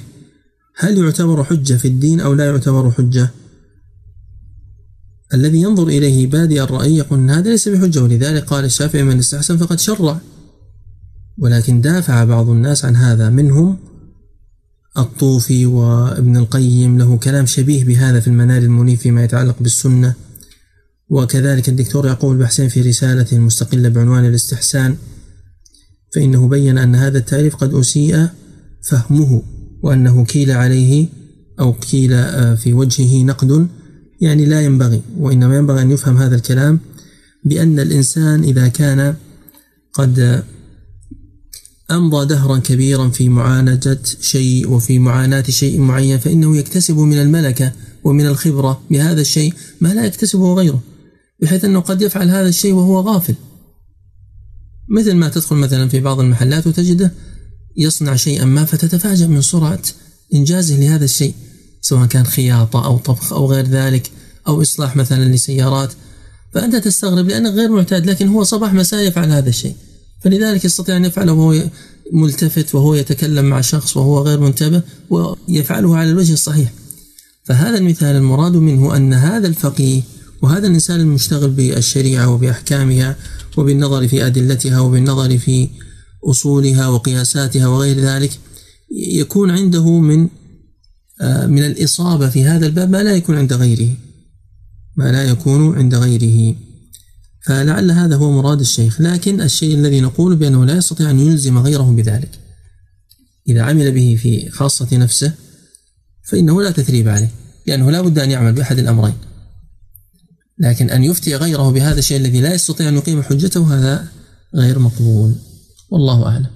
هل يعتبر حجة في الدين أو لا يعتبر حجة؟ الذي ينظر إليه بادئ الرأي يقول هذا ليس بحجة ولذلك قال الشافعي من استحسن فقد شرع. ولكن دافع بعض الناس عن هذا منهم الطوفي وابن القيم له كلام شبيه بهذا في المنار المنيف فيما يتعلق بالسنة. وكذلك الدكتور يعقوب البحسين في رسالته المستقلة بعنوان الاستحسان فإنه بين أن هذا التعريف قد أسيء فهمه وأنه كيل عليه أو كيل آه، في وجهه نقد يعني لا ينبغي وإنما ينبغي أن يفهم هذا الكلام بأن الإنسان إذا كان قد أمضى دهرا كبيرا في معالجة شيء وفي معاناة شيء معين فإنه يكتسب من الملكة ومن الخبرة بهذا الشيء ما لا يكتسبه غيره. بحيث أنه قد يفعل هذا الشيء وهو غافل. مثل ما تدخل مثلا في بعض المحلات وتجده يصنع شيئا ما فتتفاجأ من سرعة إنجازه لهذا الشيء سواء كان خياطة أو طبخ أو غير ذلك أو إصلاح مثلا لسيارات. فأنت تستغرب لأنك غير معتاد لكن هو صباح مساء يفعل هذا الشيء. فلذلك يستطيع أن يفعله وهو ملتفت وهو يتكلم مع شخص وهو غير منتبه ويفعله على الوجه الصحيح. فهذا المثال المراد منه أن هذا الفقيه وهذا الإنسان المشتغل بالشريعة وبأحكامها وبالنظر في أدلتها وبالنظر في أصولها وقياساتها وغير ذلك يكون عنده من آه، من الإصابة في هذا الباب ما لا يكون عند غيره ما لا يكون عند غيره. فلعل هذا هو مراد الشيخ. لكن الشيء الذي نقول بأنه لا يستطيع أن يلزم غيره بذلك إذا عمل به في خاصة نفسه فإنه لا تثريب عليه لأنه لا بد أن يعمل بأحد الأمرين. لكن أن يفتي غيره بهذا الشيء الذي لا يستطيع أن يقيم حجته هذا غير مقبول. والله أعلم.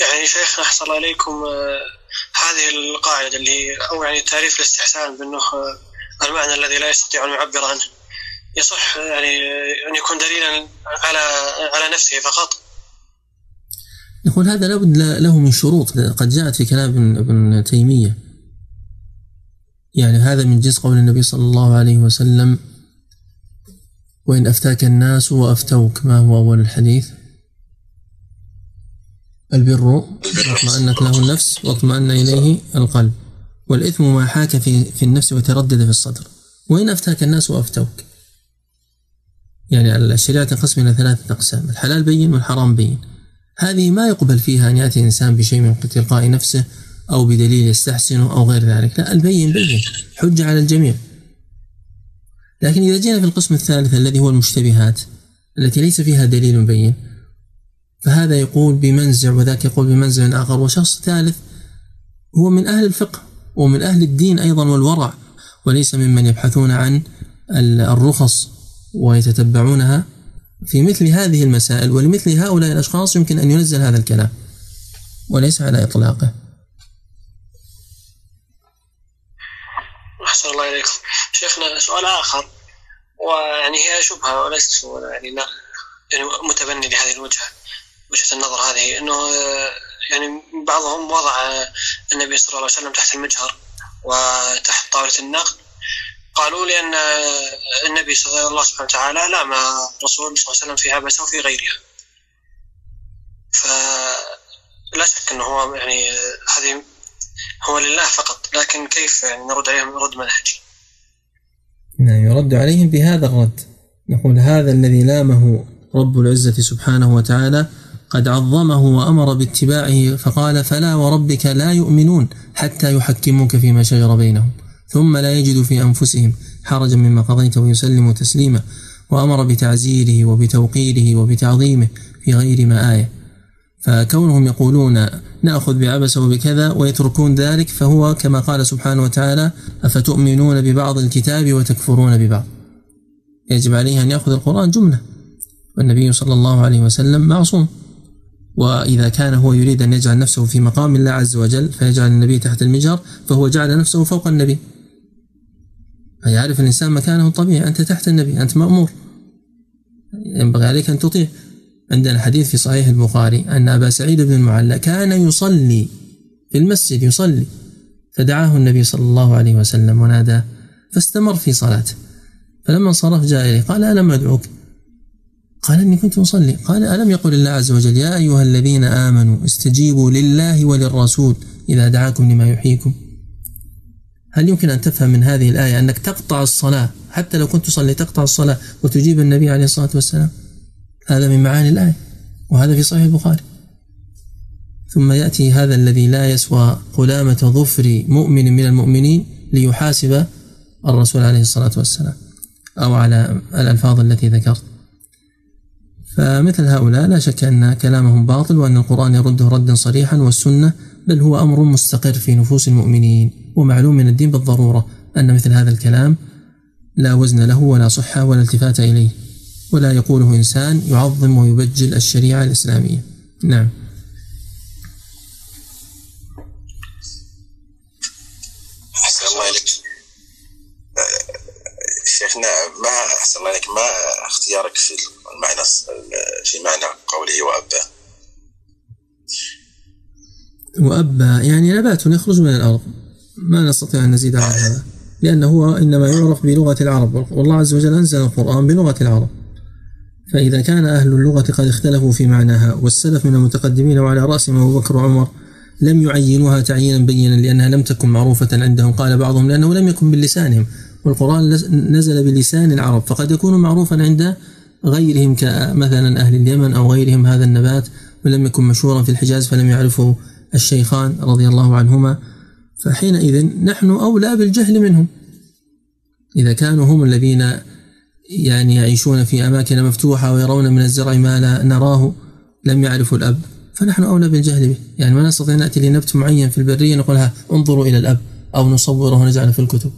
يعني شيخنا أحصل عليكم آه، هذه القاعدة اللي أو يعني تعريف الاستحسان بأنه آه، المعنى الذي لا يستطيع أن يعبر عنه. يصح يعني أن يكون دليلا على على نفسه فقط. نقول هذا لابد له من شروط. قد جاءت في كلام ابن تيمية. يعني هذا من جنس قول النبي صلى الله عليه وسلم وإن أفتاك الناس وأفتوك ما هو أول الحديث؟ البر واطمأنت له النفس واطمأن إليه القلب. والإثم ما حاك في, في النفس وتردد في الصدر. وإن أفتاك الناس وأفتوك. يعني الشريعة تنقسم إلى ثلاثة أقسام الحلال بين والحرام بين. هذه ما يقبل فيها أن يأتي إنسان بشيء من تلقاء نفسه أو بدليل يستحسنه أو غير ذلك. لا البين بين حجة على الجميع. لكن إذا جينا في القسم الثالث الذي هو المشتبهات التي ليس فيها دليل بين فهذا يقول بمنزع وذاك يقول بمنزع آخر. وشخص ثالث هو من أهل الفقه ومن أهل الدين أيضا والورع وليس ممن يبحثون عن الرخص ويتتبعونها. في مثل هذه المسائل ولمثل هؤلاء الأشخاص يمكن أن ينزل هذا الكلام وليس على إطلاقه. أحسن الله إليكم. شيخنا سؤال آخر. ويعني هي شبهة وليست يعني يعني متبني لهذه الوجهة وجهة النظر هذه. أنه يعني بعضهم وضع النبي صلى الله عليه وسلم تحت المجهر وتحت طاولة النقد. قالوا لأن النبي صلى الله سبحانه وتعالى لام الرسول صلى الله عليه وسلم في عبسة وفي غيرها. فلا شك أنه هو يعني هذه هو لله فقط لكن كيف يعني نرد عليهم؟ رد منهجي. نعم يرد عليهم بهذا الرد. نقول هذا الذي لامه رب العزة سبحانه وتعالى قد عظمه وأمر باتباعه فقال فلا وربك لا يؤمنون حتى يحكموك فيما شجر بينهم ثم لا يجدوا في أنفسهم حرجا مما قضيت ويسلموا تسليما وأمر بتعزيره وبتوقيره وبتعظيمه في غير ما آية. فكونهم يقولون نأخذ بعبس وبكذا ويتركون ذلك فهو كما قال سبحانه وتعالى أفتؤمنون ببعض الكتاب وتكفرون ببعض. يجب عليه أن يأخذ القرآن جملة والنبي صلى الله عليه وسلم معصوم. وإذا كان هو يريد أن يجعل نفسه في مقام الله عز وجل فيجعل النبي تحت المجهر فهو جعل نفسه فوق النبي. فيعرف الإنسان مكانه الطبيعي أنت تحت النبي أنت مأمور. ينبغي عليك أن تطيع. عندنا حديث في صحيح البخاري أن أبا سعيد بن المعلى كان يصلي في المسجد يصلي. فدعاه النبي صلى الله عليه وسلم وناداه فاستمر في صلاته. فلما انصرف جاء إليه قال ألم أدعوك؟ قال إني كنت أصلي. قال ألم يقل الله عز وجل يا أيها الذين آمنوا استجيبوا لله وللرسول إذا دعاكم لما يحييكم. هل يمكن أن تفهم من هذه الآية أنك تقطع الصلاة؟ حتى لو كنت تصلي تقطع الصلاة وتجيب النبي عليه الصلاة والسلام؟ هذا من معاني الآية وهذا في صحيح البخاري. ثم يأتي هذا الذي لا يسوى قلامة ظفر مؤمن من المؤمنين ليحاسب الرسول عليه الصلاة والسلام أو على الألفاظ التي ذكرت. فمثل هؤلاء لا شك أن كلامهم باطل وأن القرآن يرده ردا صريحا والسنة بل هو أمر مستقر في نفوس المؤمنين. ومعلوم من الدين بالضرورة أن مثل هذا الكلام لا وزن له ولا صحة ولا التفات إليه. ولا يقوله إنسان يعظم ويبجل الشريعة الإسلامية. نعم. أحسن الله إليك. شيخنا ما أحسن الله ما اختيارك في المعنى في معنى قوله وأبا وأبا يعني نبات يخرج من الأرض. ما نستطيع أن نزيد على هذا. لأنه هو إنما يعرف بلغة العرب. والله عز وجل أنزل القرآن بلغة العرب. فإذا كان أهل اللغة قد اختلفوا في معناها والسلف من المتقدمين وعلى رأسهم أبو بكر وعمر لم يعينوها تعيينا بينا لأنها لم تكن معروفة عندهم. قال بعضهم لأنه لم يكن بلسانهم والقرآن نزل بلسان العرب فقد يكون معروفا عند غيرهم كمثلا أهل اليمن أو غيرهم هذا النبات ولم يكن مشهورا في الحجاز فلم يعرفه الشيخان رضي الله عنهما. فحينئذ نحن أولى بالجهل منهم. إذا كانوا هم الذين يعني يعيشون في أماكن مفتوحة ويرون من الزرع ما لا نراه لم يعرفوا الأب. فنحن أولى بالجهل به. يعني ما نستطيع نأتي لنبت معين في البرية نقولها انظروا إلى الأب أو نصوره ونجعله في الكتب.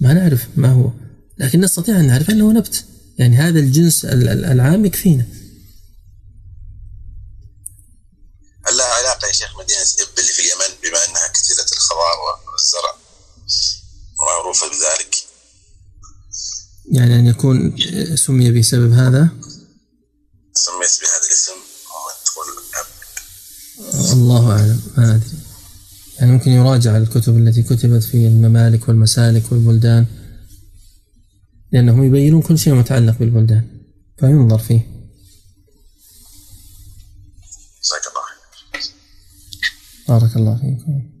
ما نعرف ما هو. لكن نستطيع أن نعرف أنه نبت. يعني هذا الجنس العام يكفينا. هل لها علاقة يا شيخ مدينة إب اللي في اليمن بما أنها كثيرة الخضار والزرع معروفة بذلك. يعني أن يكون سمي بسبب هذا؟ سميت بهذا الاسم تقول الله أعلم ما أدري. يعني ممكن يراجع الكتب التي كتبت في الممالك والمسالك والبلدان لأنهم يبينون كل شيء متعلق بالبلدان فينظر فيه. جزاك الله بارك الله فيكم.